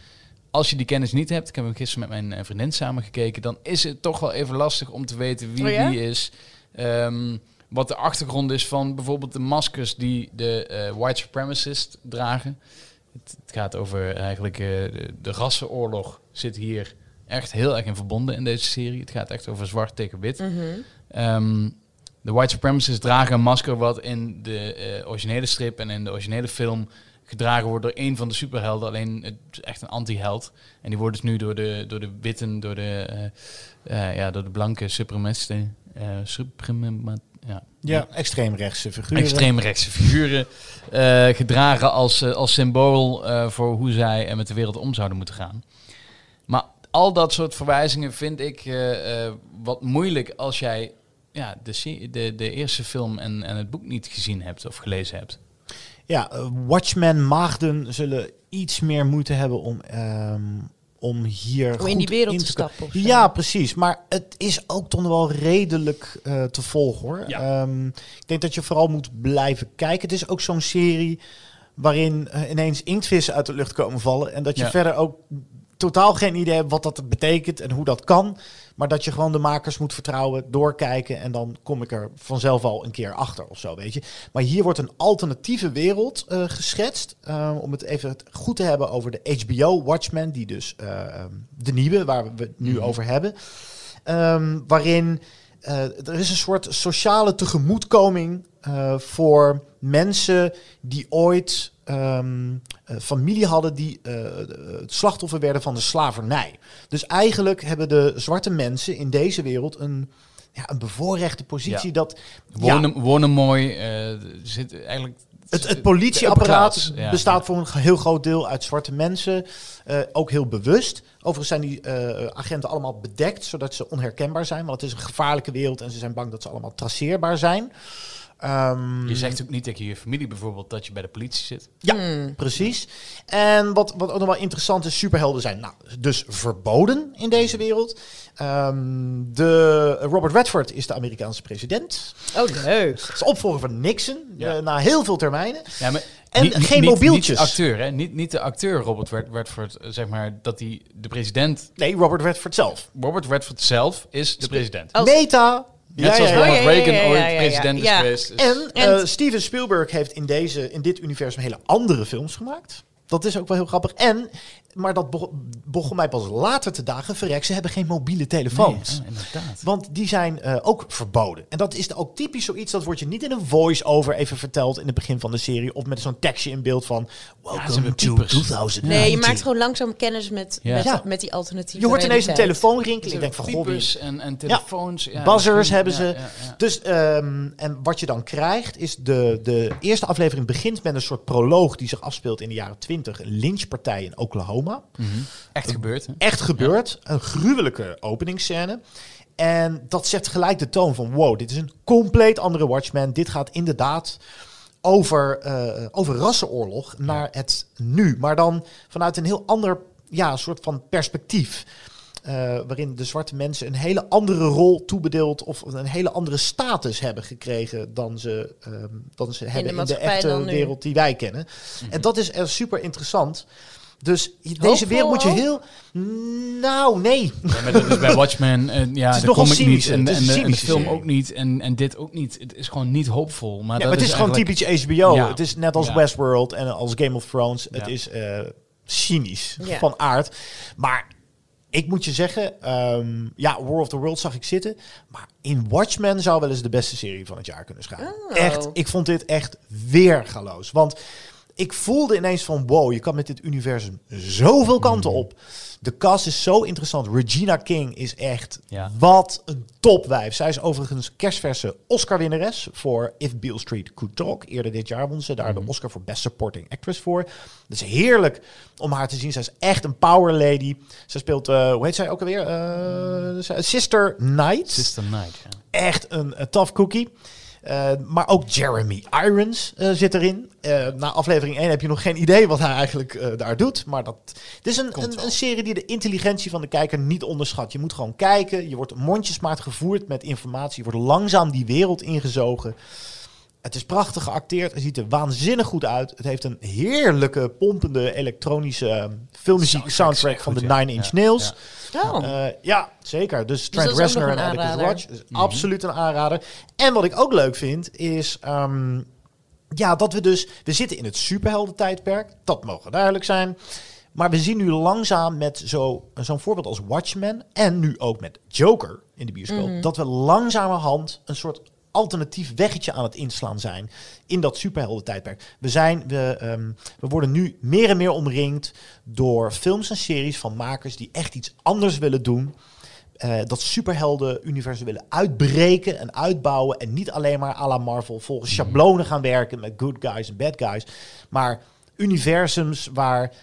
Als je die kennis niet hebt, ik heb hem gisteren met mijn eh, vriendin samen gekeken, dan is het toch wel even lastig om te weten wie Oh ja? die is. Ehm, wat de achtergrond is van bijvoorbeeld de maskers die de eh, white supremacists dragen. Het, het gaat over eigenlijk eh, de, de rassenoorlog zit hier echt heel erg in verbonden in deze serie. Het gaat echt over zwart tegen wit. Ehm, de white supremacists dragen een masker wat in de eh, originele strip en in de originele film gedragen wordt door een van de superhelden. Alleen het is echt een anti-held. En die wordt dus nu door de, door de witten, door de, ja, door de blanke supremacisten. eh suprema, ja, Ja, extreemrechtse figuren. extreemrechtse figuren eh, gedragen als, eh, als symbool eh, voor hoe zij eh, met de wereld om zouden moeten gaan. Maar al dat soort verwijzingen vind ik wat moeilijk als jij ja, de, de, de eerste film en, en het boek niet gezien hebt of gelezen hebt. Ja, Watchmen maagden zullen iets meer moeite hebben om, ehm, om hier Om goed in die wereld te stappen of zo. Ja, precies. Maar het is ook toch wel redelijk eh, te volgen hoor. Ja. Ehm, ik denk dat je vooral moet blijven kijken. Het is ook zo'n serie waarin eh, ineens inktvissen uit de lucht komen vallen. En dat je Ja. verder ook totaal geen idee hebt wat dat betekent en hoe dat kan. Maar dat je gewoon de makers moet vertrouwen, doorkijken en dan kom ik er vanzelf al een keer achter of zo, weet je. Maar hier wordt een alternatieve wereld eh, geschetst. eh, om het even goed te hebben over de HBO Watchmen, die dus eh, de nieuwe, waar we het nu over hebben. Ehm, waarin er is een soort sociale tegemoetkoming voor mensen die ooit ehm, eh, familie hadden die eh, het slachtoffer werden van de slavernij. Dus eigenlijk hebben de zwarte mensen in deze wereld een, ja, een bevoorrechte positie Ja. dat ja, Wonen, wonen mooi, eh, zit eigenlijk... het, het politieapparaat ja. bestaat voor een heel groot deel uit zwarte mensen. ook heel bewust. Overigens zijn die agenten allemaal bedekt, zodat ze onherkenbaar zijn. Want het is een gevaarlijke wereld en ze zijn bang dat ze allemaal traceerbaar zijn. Ehm, Je zegt ook niet tegen je familie bijvoorbeeld dat je bij de politie zit. Ja, Hmm. precies. En wat, wat ook nog wel interessant is, superhelden zijn nou, dus verboden in deze wereld. Ehm, de, Robert Redford is de Amerikaanse president. Oh, leuk. Dat is opvolger van Nixon, Ja. eh, na heel veel termijnen. Ja, maar En geen mobieltjes. Niet de acteur, hè? Niet, niet de acteur Robert Red- Redford, eh, zeg maar, dat hij de president... Nee, Robert Redford zelf. Robert Redford zelf is de president. Als- Meta. Net zoals ja, ja. Ronald Reagan ja, ja, ooit ja, ja. president is Ja. geweest. Dus- En, En- eh, Steven Spielberg heeft in, deze, in dit universum hele andere films gemaakt. Dat is ook wel heel grappig. En, maar dat bego- begon mij pas later te dagen. Verrek, ze hebben geen mobiele telefoons. Nee, inderdaad. Want die zijn eh, ook verboden. En dat is ook typisch zoiets, dat wordt je niet in een voice-over even verteld in het begin van de serie. Of met zo'n tekstje in beeld van, welcome hebben to piepers. 2019. Nee, je maakt gewoon langzaam kennis met, Ja. met, Ja. met die alternatieve Je hoort ineens een telefoon rinkelen. Ik denk van, goh, en, en telefoons. Ja, Buzzers hebben ja, ze. ja, ja. Dus, ehm, en wat je dan krijgt, is de, de eerste aflevering begint met een soort proloog die zich afspeelt in de jaren 20. Een lynchpartij in Oklahoma. Echt gebeurd, hè? Echt gebeurd. Een gruwelijke openingsscène. En dat zet gelijk de toon van wow, dit is een compleet andere Watchmen. Dit gaat inderdaad over, eh, over rassenoorlog naar het nu. Maar dan vanuit een heel ander ja, soort van perspectief. Eh, waarin de zwarte mensen een hele andere rol toebedeeld of een hele andere status hebben gekregen dan ze, ehm, dan ze hebben in de echte wereld die wij kennen. Mhm. En dat is eh, super interessant. Dus je- deze Hoopvol wereld moet je heel... Nou, nee. Ja, maar dat is bij Watchmen, ja, Het is de nogal comic niet cynisch, en, het is en, de, en de film ook niet en, en dit ook niet. Het is gewoon niet hoopvol. Maar, Ja, dat maar het is, gewoon typisch HBO. Ja. Het is net als Ja. Westworld en als Game of Thrones. Het is eh, cynisch Ja. van aard. Maar ik moet je zeggen, ehm, ja, War of the World zag ik zitten. Maar in Watchmen zou wel eens de beste serie van het jaar kunnen schrijven. Oh. Echt, ik vond dit echt weergaloos. Want ik voelde ineens van, wow, je kan met dit universum zoveel kanten Mhm. op. De cast is zo interessant. Regina King is echt, Ja. wat een topwijf. Zij is overigens kerstverse Oscar-winnares voor If Beale Street Could Talk. Eerder dit jaar won ze daar de Oscar voor Best Supporting Actress voor. Het is heerlijk om haar te zien. Zij is echt een power lady. Ze speelt, eh, hoe heet zij ook alweer? Eh, Sister Knight. Sister Night, ja. Echt een, een tough cookie. Eh, maar ook Jeremy Irons eh, zit erin. Eh, na aflevering 1 heb je nog geen idee wat hij eigenlijk daar doet. Maar dat, het is een, een, een serie die de intelligentie van de kijker niet onderschat. Je moet gewoon kijken. Je wordt mondjesmaat gevoerd met informatie. Je wordt langzaam die wereld ingezogen. Het is prachtig geacteerd. Het ziet er waanzinnig goed uit. Het heeft een heerlijke, pompende elektronische eh, filmmuziek Soundtrack van de ja. Nine Inch Nails. ja. Oh. Eh, ja, zeker. Dus Trent dat is ook Reznor en Atticus. Roach is absoluut een aanrader. En wat ik ook leuk vind is... ehm, ja, dat we dus... We zitten in het superhelden-tijdperk. Dat mogen duidelijk zijn. Maar we zien nu langzaam met zo- zo'n voorbeeld als Watchmen... en nu ook met Joker in de bioscoop... dat we langzamerhand een soort alternatief weggetje aan het inslaan zijn in dat superhelden-tijdperk. We, zijn, we, ehm, we worden nu meer en meer omringd door films en series van makers die echt iets anders willen doen. Eh, dat superhelden-universum willen uitbreken en uitbouwen. En niet alleen maar à la Marvel volgens schablonen gaan werken met good guys en bad guys. Maar universums waar,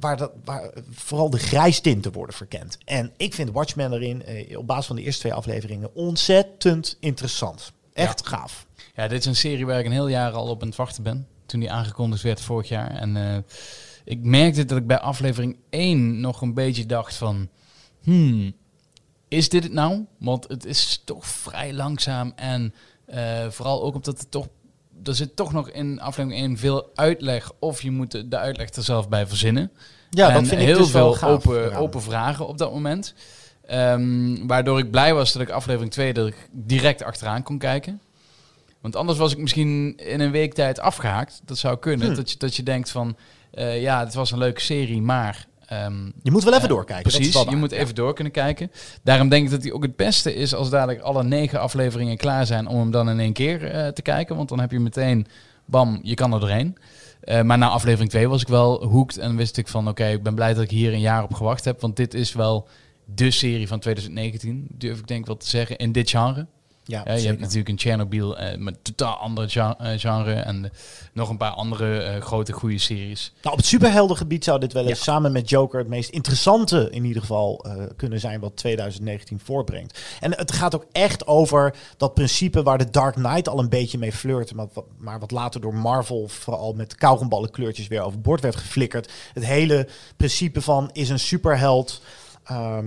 waar, dat, waar vooral de grijstinten worden verkend. En ik vind Watchmen erin, eh, op basis van de eerste twee afleveringen, ontzettend interessant. Echt gaaf. Ja, dit is een serie waar ik een heel jaar al op aan het wachten ben. Toen die aangekondigd werd vorig jaar. En eh, ik merkte dat ik bij aflevering 1 nog een beetje dacht van... Hmm, is dit het nou? Want het is toch vrij langzaam en eh, vooral ook omdat het toch... Er zit toch nog in aflevering 1 veel uitleg of je moet de, uitleg er zelf bij verzinnen. Ja, dat En vind ik heel dus veel open, open vragen op dat moment. Ehm, waardoor ik blij was dat ik aflevering 2 er direct achteraan kon kijken. Want anders was ik misschien in een week tijd afgehaakt. Dat zou kunnen. Hm. Dat, je, dat je denkt van, eh, ja, het was een leuke serie, maar... ehm, Je moet wel even eh, doorkijken. Precies, je moet even door kunnen kijken. Daarom denk ik dat hij ook het beste is als dadelijk alle negen afleveringen klaar zijn om hem dan in één keer eh, te kijken. Want dan heb je meteen, bam, je kan er doorheen. Maar na aflevering 2 was ik wel hooked en wist ik van oké, ik ben blij dat ik hier een jaar op gewacht heb. Want dit is wel de serie van 2019, durf ik denk wel te zeggen, in dit genre. Ja, Ja, je zeker. hebt natuurlijk een Chernobyl eh, met totaal andere eh, genre en eh, nog een paar andere grote goede series. Nou, op het superheldengebied zou dit wel eens Ja. samen met Joker het meest interessante in ieder geval kunnen zijn wat 2019 voortbrengt. En het gaat ook echt over dat principe waar de Dark Knight al een beetje mee flirt, maar wat, maar wat later door Marvel vooral met kauwgomballenkleurtjes weer overboord werd geflikkerd. Het hele principe van is een superheld ehm,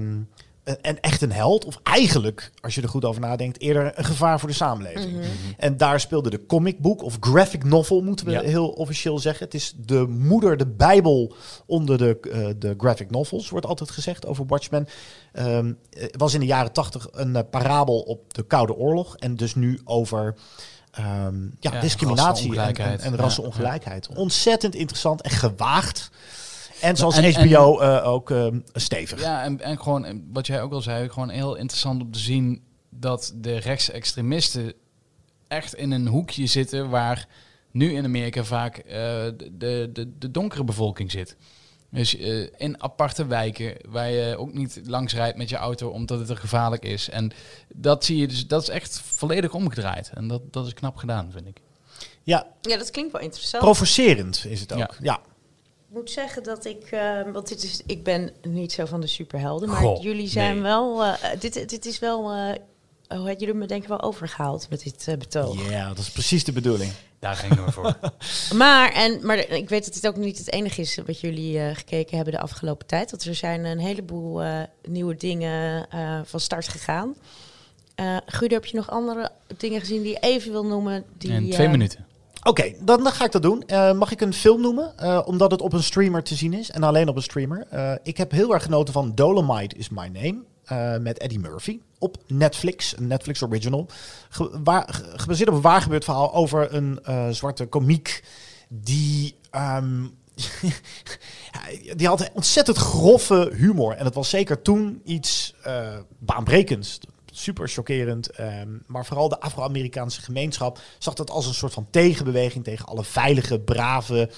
een- en echt een held, of eigenlijk, als je er goed over nadenkt, eerder een gevaar voor de samenleving. En daar speelde de comicboek of graphic novel, moeten we Ja. heel officieel zeggen. Het is de moeder, de bijbel onder de, eh, de graphic novels, wordt altijd gezegd over Watchmen. Ehm, Het was in de jaren tachtig een eh, parabel op de Koude Oorlog en dus nu over... ehm, ja, Ja, discriminatie en, en, rassenongelijkheid. en Ja, rassenongelijkheid. Ontzettend interessant en gewaagd. En zoals En- HBO eh, ook ehm, stevig. Ja, en, en gewoon eh, wat jij ook al zei, gewoon heel interessant om te zien dat de rechtsextremisten echt in een hoekje zitten waar nu in Amerika vaak eh, de, de, de, donkere bevolking zit. Dus eh, in aparte wijken waar je ook niet langs rijdt met je auto omdat het er gevaarlijk is. En dat zie je dus, dat is echt volledig omgedraaid. En dat, dat is knap gedaan, vind ik. Ja, Ja, dat klinkt wel interessant. provocerend is het ook. Ja. Ja. Ik moet zeggen dat ik, eh, want dit is, ik ben niet zo van de superhelden, maar Goh, jullie zijn nee. wel, eh, dit, dit is wel, eh hoe had jullie me denk ik wel overgehaald met dit eh, betoog. Ja, dat is precies de bedoeling. Daar gingen we voor. Maar, en, maar ik weet dat dit ook niet het enige is wat jullie eh, gekeken hebben de afgelopen tijd. Want er zijn een heleboel eh, nieuwe dingen eh, van start gegaan. Eh Guido, heb je nog andere dingen gezien die je even wil noemen? Die, In twee minuten. Oké, dan, ga ik dat doen. Eh, mag ik een film noemen? Eh, omdat het op een streamer te zien is. En alleen op een streamer. Eh, ik heb heel erg genoten van Dolomite is My Name. met Eddie Murphy. Op Netflix. Een Netflix original. Waar, ge- gebaseerd op een waargebeurd verhaal over een zwarte komiek. Die... ehm, die had ontzettend grove humor. En dat was zeker toen iets baanbrekends. Super chockerend. ehm, maar vooral de Afro-Amerikaanse gemeenschap zag dat als een soort van tegenbeweging tegen alle veilige, brave,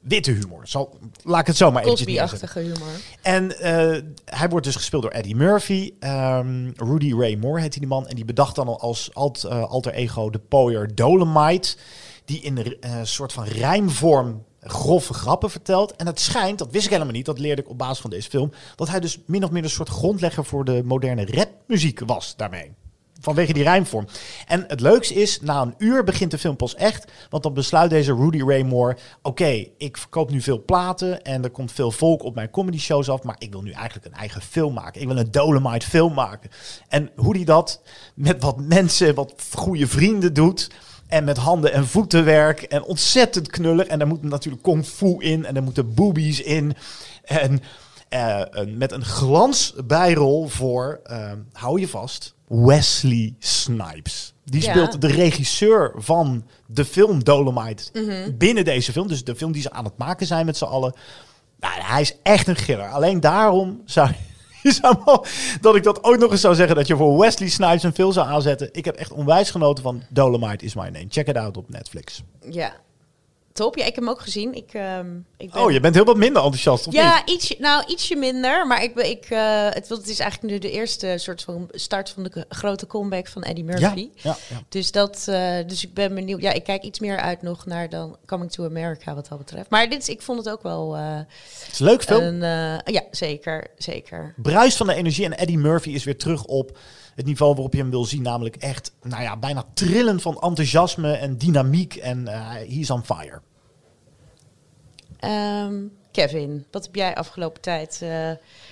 witte humor. Zal, laat ik het zo maar neerzetten. Cosby-achtige humor. En eh, hij wordt dus gespeeld door Eddie Murphy. Ehm, Rudy Ray Moore heet die man. En die bedacht dan al als alt, eh, alter ego de pooier Dolomite. Die in een eh, soort van rijmvorm grove grappen vertelt. En het schijnt, dat wist ik helemaal niet, dat leerde ik op basis van deze film, dat hij dus min of meer een soort grondlegger voor de moderne rapmuziek was daarmee. Vanwege die rijmvorm. En het leukste is, na een uur begint de film pas echt. Want dan besluit deze Rudy Ray Moore... Oké, ik verkoop nu veel platen en er komt veel volk op mijn comedy shows af... maar ik wil nu eigenlijk een eigen film maken. Ik wil een Dolomite film maken. En hoe hij dat met wat mensen, wat goede vrienden doet... En met handen en voetenwerk en ontzettend knullig. En daar moet natuurlijk kung fu in en er moeten boobies in. En eh, een- met een glansbijrol voor, eh, hou je vast, Wesley Snipes. Die Ja. speelt de regisseur van de film Dolomite Mhm. binnen deze film. Dus de film die ze aan het maken zijn met z'n allen. Nou, hij is echt een giller. Alleen daarom zou, zou wel- dat ik dat ook nog eens zou zeggen dat je voor Wesley Snipes een film zou aanzetten. Ik heb echt onwijs genoten van Dolomite is my name. Check it out op Netflix. Ja, top. Ja, ik heb hem ook gezien. Ik, ehm, ik ben... Oh, je bent heel wat minder enthousiast, of Ja, niet? ietsje, nou ietsje minder, maar ik, ben- ik, eh, het, het is eigenlijk nu de eerste soort van start van de grote comeback van Eddie Murphy. ja, ja. Dus, dat, eh, dus ik ben benieuwd. Ja, ik kijk iets meer uit nog naar dan Coming to America wat dat betreft. Maar dit, is- ik vond het ook wel eh, Het is een leuk film. een... ja, zeker, zeker. bruis van de energie. En Eddie Murphy is weer terug op het niveau waarop je hem wil zien. Namelijk echt, nou ja, bijna trillen van enthousiasme en dynamiek. En eh he's on fire. Ehm, Kevin, wat heb jij afgelopen tijd... eh,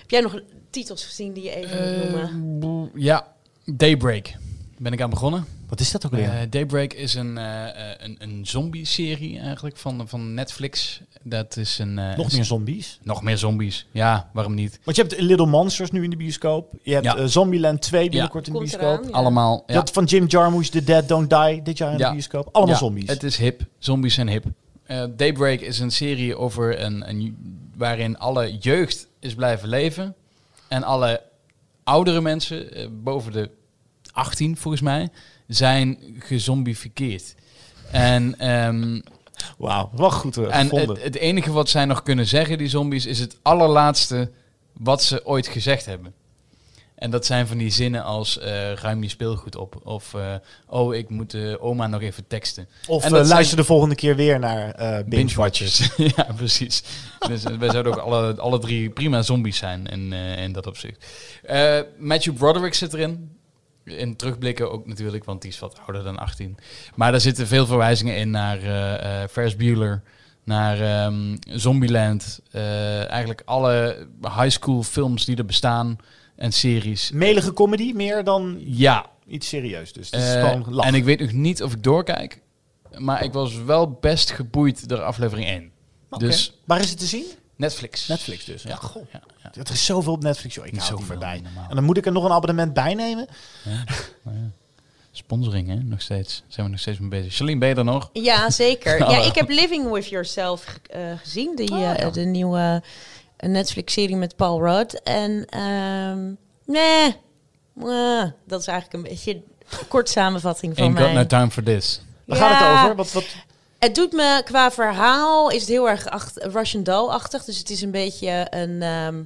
heb jij nog titels gezien die je even moet noemen? boe- ja, Daybreak. Ben ik aan begonnen. Wat is dat ook weer? Eh, Daybreak is een, eh, eh, een, een zombie-serie eigenlijk van, van Netflix. Dat is een... eh, Nog een- meer zombies. Nog meer zombies. Ja, waarom niet? Want je hebt Little Monsters nu in de bioscoop. Je hebt Ja. eh, Zombieland 2 binnenkort in de bioscoop. eraan, ja. Allemaal. Je Ja. had van Jim Jarmusch The Dead Don't Die dit jaar in Ja. de bioscoop. Allemaal Ja, zombies. Het is hip. Zombies zijn hip. Eh, Daybreak is een serie over een, een, waarin alle jeugd is blijven leven. En alle oudere mensen, eh, boven de 18 volgens mij, zijn gezombificeerd. En, ehm, Wauw, wel goed en gevonden. het, het enige wat zij nog kunnen zeggen, die zombies, is het allerlaatste wat ze ooit gezegd hebben. En dat zijn van die zinnen als eh, ruim je speelgoed op. Of eh, oh, ik moet oma nog even teksten. of en eh, luister de volgende keer weer naar Binge Watchers. Binge-watchers. ja, precies. Dus wij zouden ook alle, alle drie prima zombies zijn in, in dat opzicht. Matthew Broderick zit erin. In terugblikken ook natuurlijk, want die is wat ouder dan 18. Maar daar zitten veel verwijzingen in naar Ferris Bueller, naar ehm, Zombieland. eigenlijk alle high school films die er bestaan en series. Melige comedy, meer dan Ja, iets serieus. Dus het is eh, gewoon en ik weet nog niet of ik doorkijk. Maar ik was wel best geboeid door aflevering 1. Oké. Dus Waar is het te zien? Netflix. Netflix dus. Ja, Ja, goh. ja, ja. Er is zoveel op Netflix, joh. Ik Niet hou het niet meer zoveel, bij. normaal. En dan moet ik er nog een abonnement bij nemen. Sponsoring, hè? Nog steeds. Zijn we nog steeds mee bezig. Charlene, ben je er nog? Ja, zeker. Oh. Ja, ik heb Living With Yourself eh, gezien. Die, Oh, eh, ja. De nieuwe eh, Netflix-serie met Paul Rudd. En ehm nee, Eh, dat is eigenlijk een beetje een kort samenvatting van Ain't got mij. no time for this. Waar gaat het over? Wat, wat, Het doet me qua verhaal is het heel erg acht, Russian Doll-achtig. Dus het is een beetje een ehm,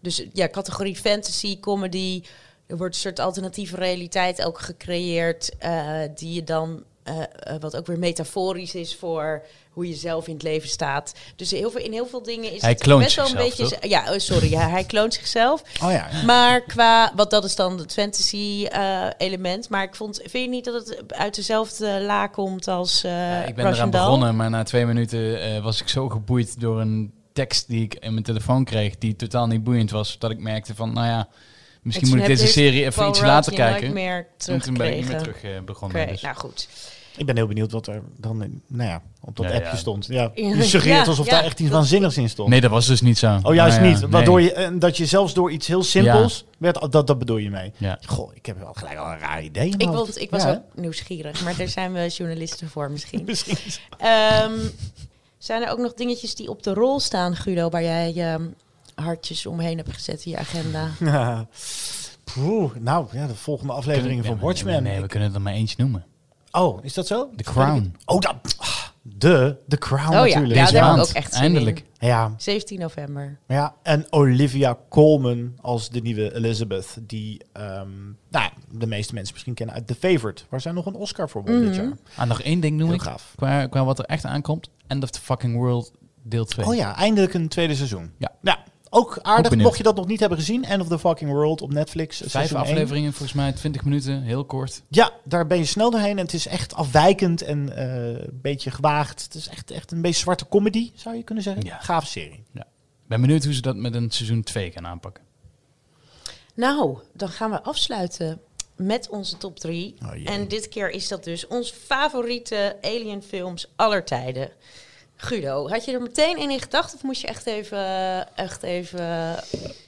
dus, ja, categorie fantasy, comedy. Er wordt een soort alternatieve realiteit ook gecreëerd. eh, die je dan, eh, eh, wat ook weer metaforisch is voor hoe je zelf in het leven staat. Dus heel veel, in heel veel dingen is Hij het best wel een beetje. Ja, oh, sorry, ja, hij kloont zichzelf. oh ja. Maar qua, wat dat is dan het fantasy eh, element. Maar ik vond, vind je niet dat het uit dezelfde la komt als eh Ja, ik ben Russian eraan begonnen, maar na twee minuten eh, was ik zo geboeid door een tekst die ik in mijn telefoon kreeg, die totaal niet boeiend was, dat ik merkte van, nou ja, misschien En moet ik deze je serie even Paul iets Rudd later kijken. meer En toen ben ik niet meer terug begonnen. Dus. nou goed. Ik ben heel benieuwd wat er dan in, nou ja, op dat Ja, appje ja. stond. Ja, je suggereert ja, alsof ja, daar echt iets waanzinnigs in stond. Nee, dat was dus niet zo. Oh, juist Nou ja, niet. Waardoor nee. je, dat je zelfs door iets heel simpels werd, dat, dat bedoel je mee. Ja. Goh, ik heb wel gelijk al een raar idee. Ik, ik was Ja, ook nieuwsgierig, maar daar zijn we journalisten voor misschien. Misschien. Ehm, zijn er ook nog dingetjes die op de rol staan, Guido, waar jij je hartjes omheen hebt gezet in je agenda? Ja. Poeh, nou, ja, de volgende aflevering van Nee, Watchmen. Nee, we kunnen er maar eentje noemen. Oh, is dat zo? The Crown. Oh, dat, de, The Crown Oh ja, natuurlijk. ja, daar maand, ook echt zin eindelijk. Ja, 17 november. ja, en Olivia Colman als de nieuwe Elizabeth, die ehm, nou, ja, de meeste mensen misschien kennen uit The Favourite, waar zij nog een Oscar voor won dit Mhm. jaar. Ah, nog één ding noem Heel ik, gaaf. qua, qua wat er echt aankomt. End of the fucking world, deel 2. Oh ja, eindelijk een tweede seizoen. Ja. Ook aardig, mocht je dat nog niet hebben gezien, End of the Fucking World op Netflix. Vijf seizoen één. afleveringen, volgens mij 20 minuten, heel kort. Ja, daar ben je snel doorheen en het is echt afwijkend en eh, een beetje gewaagd. Het is echt, echt een beetje zwarte comedy, zou je kunnen zeggen. Ja. Gave serie. ben benieuwd hoe ze dat met een seizoen 2 gaan aanpakken. Nou, dan gaan we afsluiten met onze top 3. Oh jee. en dit keer is dat dus ons favoriete alien films aller tijden. Guido, had je er meteen in in gedacht of moest je echt even, echt even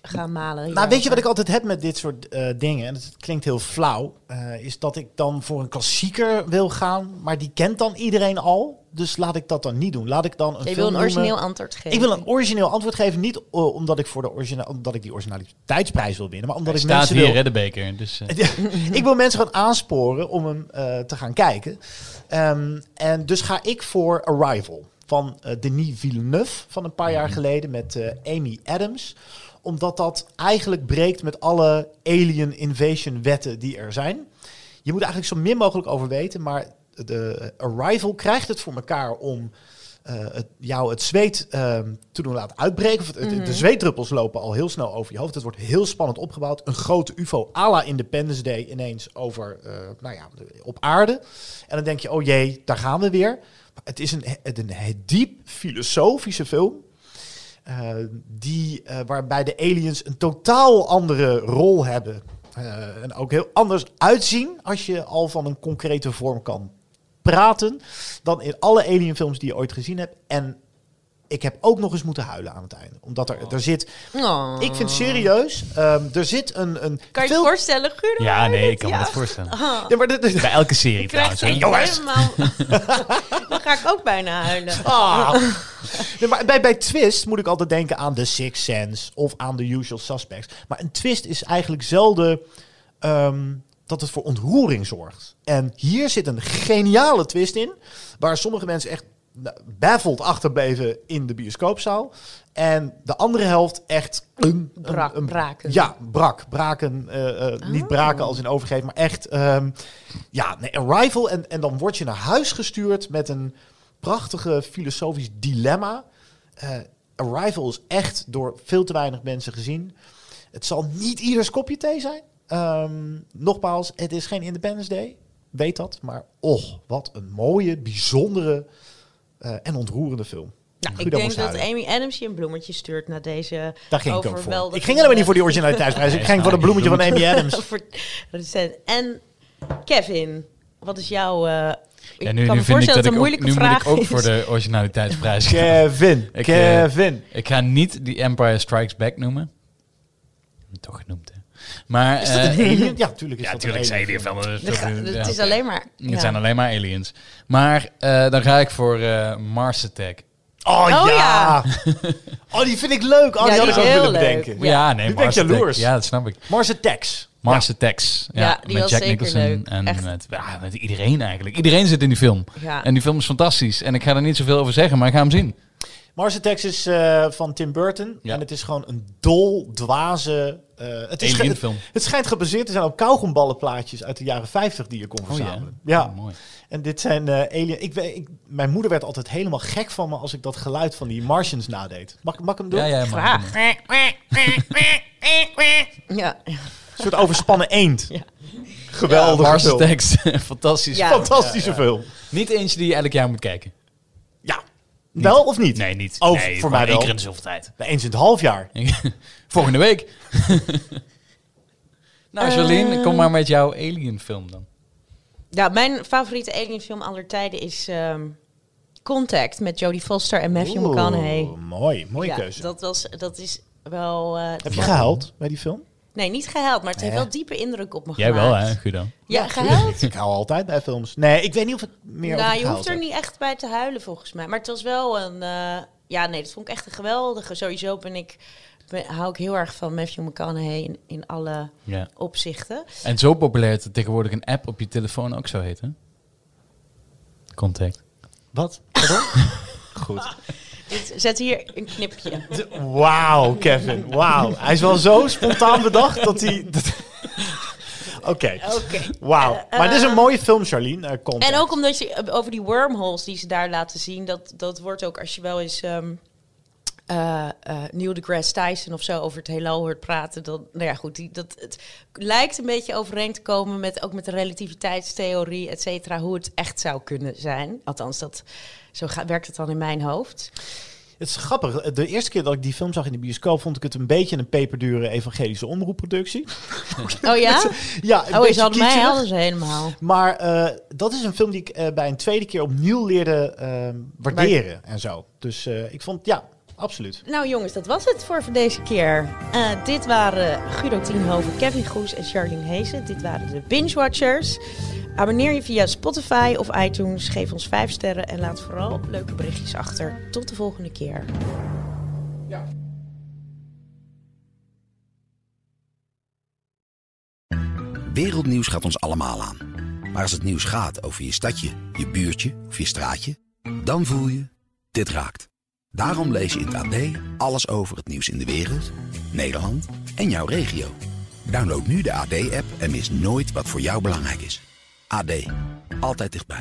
gaan malen? Nou, weet je wat ik altijd heb met dit soort eh, dingen? En het klinkt heel flauw. eh, is dat ik dan voor een klassieker wil gaan. Maar die kent dan iedereen al. Dus laat ik dat dan niet doen. Laat ik dan een Je wil een noemen- origineel antwoord geven. Ik wil een origineel antwoord geven. Niet eh, omdat, ik voor de origina omdat ik die originaliteitsprijs wil winnen. Maar omdat Hij ik staat mensen hier, wil... hè, de beker. Dus, eh, ik wil mensen gewoon aansporen om hem eh, te gaan kijken. Ehm, en dus ga ik voor Arrival van eh, Denis Villeneuve van een paar jaar geleden met eh, Amy Adams. Omdat dat eigenlijk breekt met alle alien invasion wetten die er zijn. Je moet eigenlijk zo min mogelijk over weten, maar de Arrival krijgt het voor elkaar om eh, het, jou het zweet ehm, te doen laten uitbreken. Of het- De zweetdruppels lopen al heel snel over je hoofd. Het wordt heel spannend opgebouwd. Een grote UFO à la Independence Day ineens over, nou ja, op aarde. En dan denk je, oh jee, daar gaan we weer. Het is een, een, een diep filosofische film. eh, die, eh, waarbij de aliens een totaal andere rol hebben. eh, en ook heel anders uitzien als je al van een concrete vorm kan praten. Dan in alle alienfilms die je ooit gezien hebt. En ik heb ook nog eens moeten huilen aan het einde. Omdat er, er zit... Oh. Ik vind serieus, ehm, er zit een... een Kan je je veel- voorstellen, Guido? Ja, nee, ik kan me ja. dat voorstellen. Ja, maar dit, dit- Bij elke serie trouwens. het helemaal... Dan ga ik ook bijna huilen. Ah. Nee, maar bij, bij twist moet ik altijd denken aan The Sixth Sense of aan The Usual Suspects. Maar een twist is eigenlijk zelden ehm, dat het voor ontroering zorgt. En hier zit een geniale twist in, waar sommige mensen echt baffled achterbleven in de bioscoopzaal. En de andere helft echt een, Brak, een, braken. Ja, brak. Braken, eh, eh, niet Oh. braken als in overgeven, maar echt, ehm, ja, nee, arrival. En, en dan word je naar huis gestuurd met een prachtige filosofisch dilemma. Eh, Arrival is echt door veel te weinig mensen gezien. Het zal niet ieders kopje thee zijn. Ehm, nogmaals, het is geen Independence Day. Weet dat. Maar oh, wat een mooie, bijzondere eh, en ontroerende film. Nou, ik denk dat. Amy Adams je een bloemetje stuurt na deze Daar ging ik ook voor. Ik ging helemaal niet voor die originaliteitsprijs. Ik ging voor het bloemetje van Amy Adams. En Kevin, wat is jouw... eh ik Ja, nu, kan nu me vind ik voorstellen dat het ik een ook, moeilijke nu moet vraag ik ook is. voor de originaliteitsprijs. Kevin, Ik, eh, Kevin. Ik ga niet die Empire Strikes Back noemen. Toch genoemd, hè. Maar, Is dat een eh, alien? Ja, tuurlijk is ja, dat natuurlijk een zijn alien. die van de... Het is alleen maar... Het ja. zijn alleen maar aliens. Maar eh, dan ga ik voor eh, Mars Attack. Oh, Oh, ja. oh, die vind ik leuk. Oh, Ja, die had ik ook willen leuk. bedenken. Ja. Ja, nee, Nu Mars Attack. jaloers. Ja, dat snap ik. Mars Attacks. Mars Attacks. Ja, Ja, die met was Jack zeker Nicholson leuk. en met, ja, met iedereen eigenlijk. Iedereen zit in die film. Ja. En die film is fantastisch. En ik ga er niet zoveel over zeggen, maar ik ga hem zien. Mars Attacks is eh, van Tim Burton. Ja. En het is gewoon een dol, dwaze... eh, het, is ge- het schijnt gebaseerd te zijn op kauwgomballenplaatjes uit de jaren 50 die je kon Oh ja. verzamelen. ja. Oh, mooi. En dit zijn eh alien... Ik, mijn moeder werd altijd helemaal gek van me als ik dat geluid van die Martians nadeed. Mag, mag ik hem doen? Ja, ja, Graag. Ja. Een soort overspannen eend. Ja. Geweldig. Attacks. Fantastisch. Ja. Fantastische film. Niet eentje die je elk jaar moet kijken. Wel of niet? Nee, niet. Oh, nee, voor mij wel. keer in de zoveel tijd. Eens in het half jaar. Volgende week. nou, Jolien, kom maar met jouw Alien-film dan. ja, mijn favoriete alienfilm aller tijden is ehm, Contact met Jodie Foster en Matthew Oeh, McConaughey. Mooi, mooie ja, keuze. Dat, was, dat is wel... eh, Heb je gehuild bij die film? Nee, niet gehuild, maar het heeft wel diepe indruk op me Jij gemaakt. wel, hè, Guido? Ja, gehuild? Ik hou altijd bij films. Nee, ik weet niet of het meer nou, je hoeft er niet echt bij te huilen volgens mij. Maar het was wel een... eh, ja, nee, dat vond ik echt een geweldige. Sowieso ben ik, ben, hou ik heel erg van Matthew McConaughey in, in alle Ja. opzichten. En zo populair dat tegenwoordig een app op je telefoon ook zo heet, hè? Contact. Wat? Pardon? Goed. Dit, zet hier een knipje. Wauw, Kevin. Wauw. Hij is wel zo spontaan bedacht dat hij... dat- Oké. Wauw. Eh, Maar dit is een eh, mooie film, Charlene. Eh. En ook omdat je over die wormholes die ze daar laten zien, dat, dat wordt ook als je wel eens ehm eh, eh, Neil deGrasse Tyson of zo over het heelal hoort praten, dan, nou ja, goed, die, dat, het lijkt een beetje overeen te komen met ook met de relativiteitstheorie, et cetera, hoe het echt zou kunnen zijn. Althans, dat, zo gaat, werkt het dan in mijn hoofd. Het is grappig. De eerste keer dat ik die film zag in de bioscoop, vond ik het een beetje een peperdure evangelische omroepproductie. Oh ja? Ja, Oh, ze hadden mij helemaal. Maar eh, dat is een film die ik bij een tweede keer opnieuw leerde eh, waarderen en zo. Dus ik vond, ja, absoluut. Nou jongens, dat was het voor deze keer. Eh, dit waren Guido Tienhoven, Kevin Goes en Charlene Heesen. Dit waren de Binge Watchers. Abonneer je via Spotify of iTunes. Geef ons 5 sterren en laat vooral leuke berichtjes achter. Tot de volgende keer. Wereldnieuws gaat ons allemaal aan. Maar als het nieuws gaat over je stadje, je buurtje of je straatje, dan voel je, dit raakt. Daarom lees je in het AD alles over het nieuws in de wereld, Nederland en jouw regio. Download nu de AD-app en mis nooit wat voor jou belangrijk is. AD, altijd dichtbij.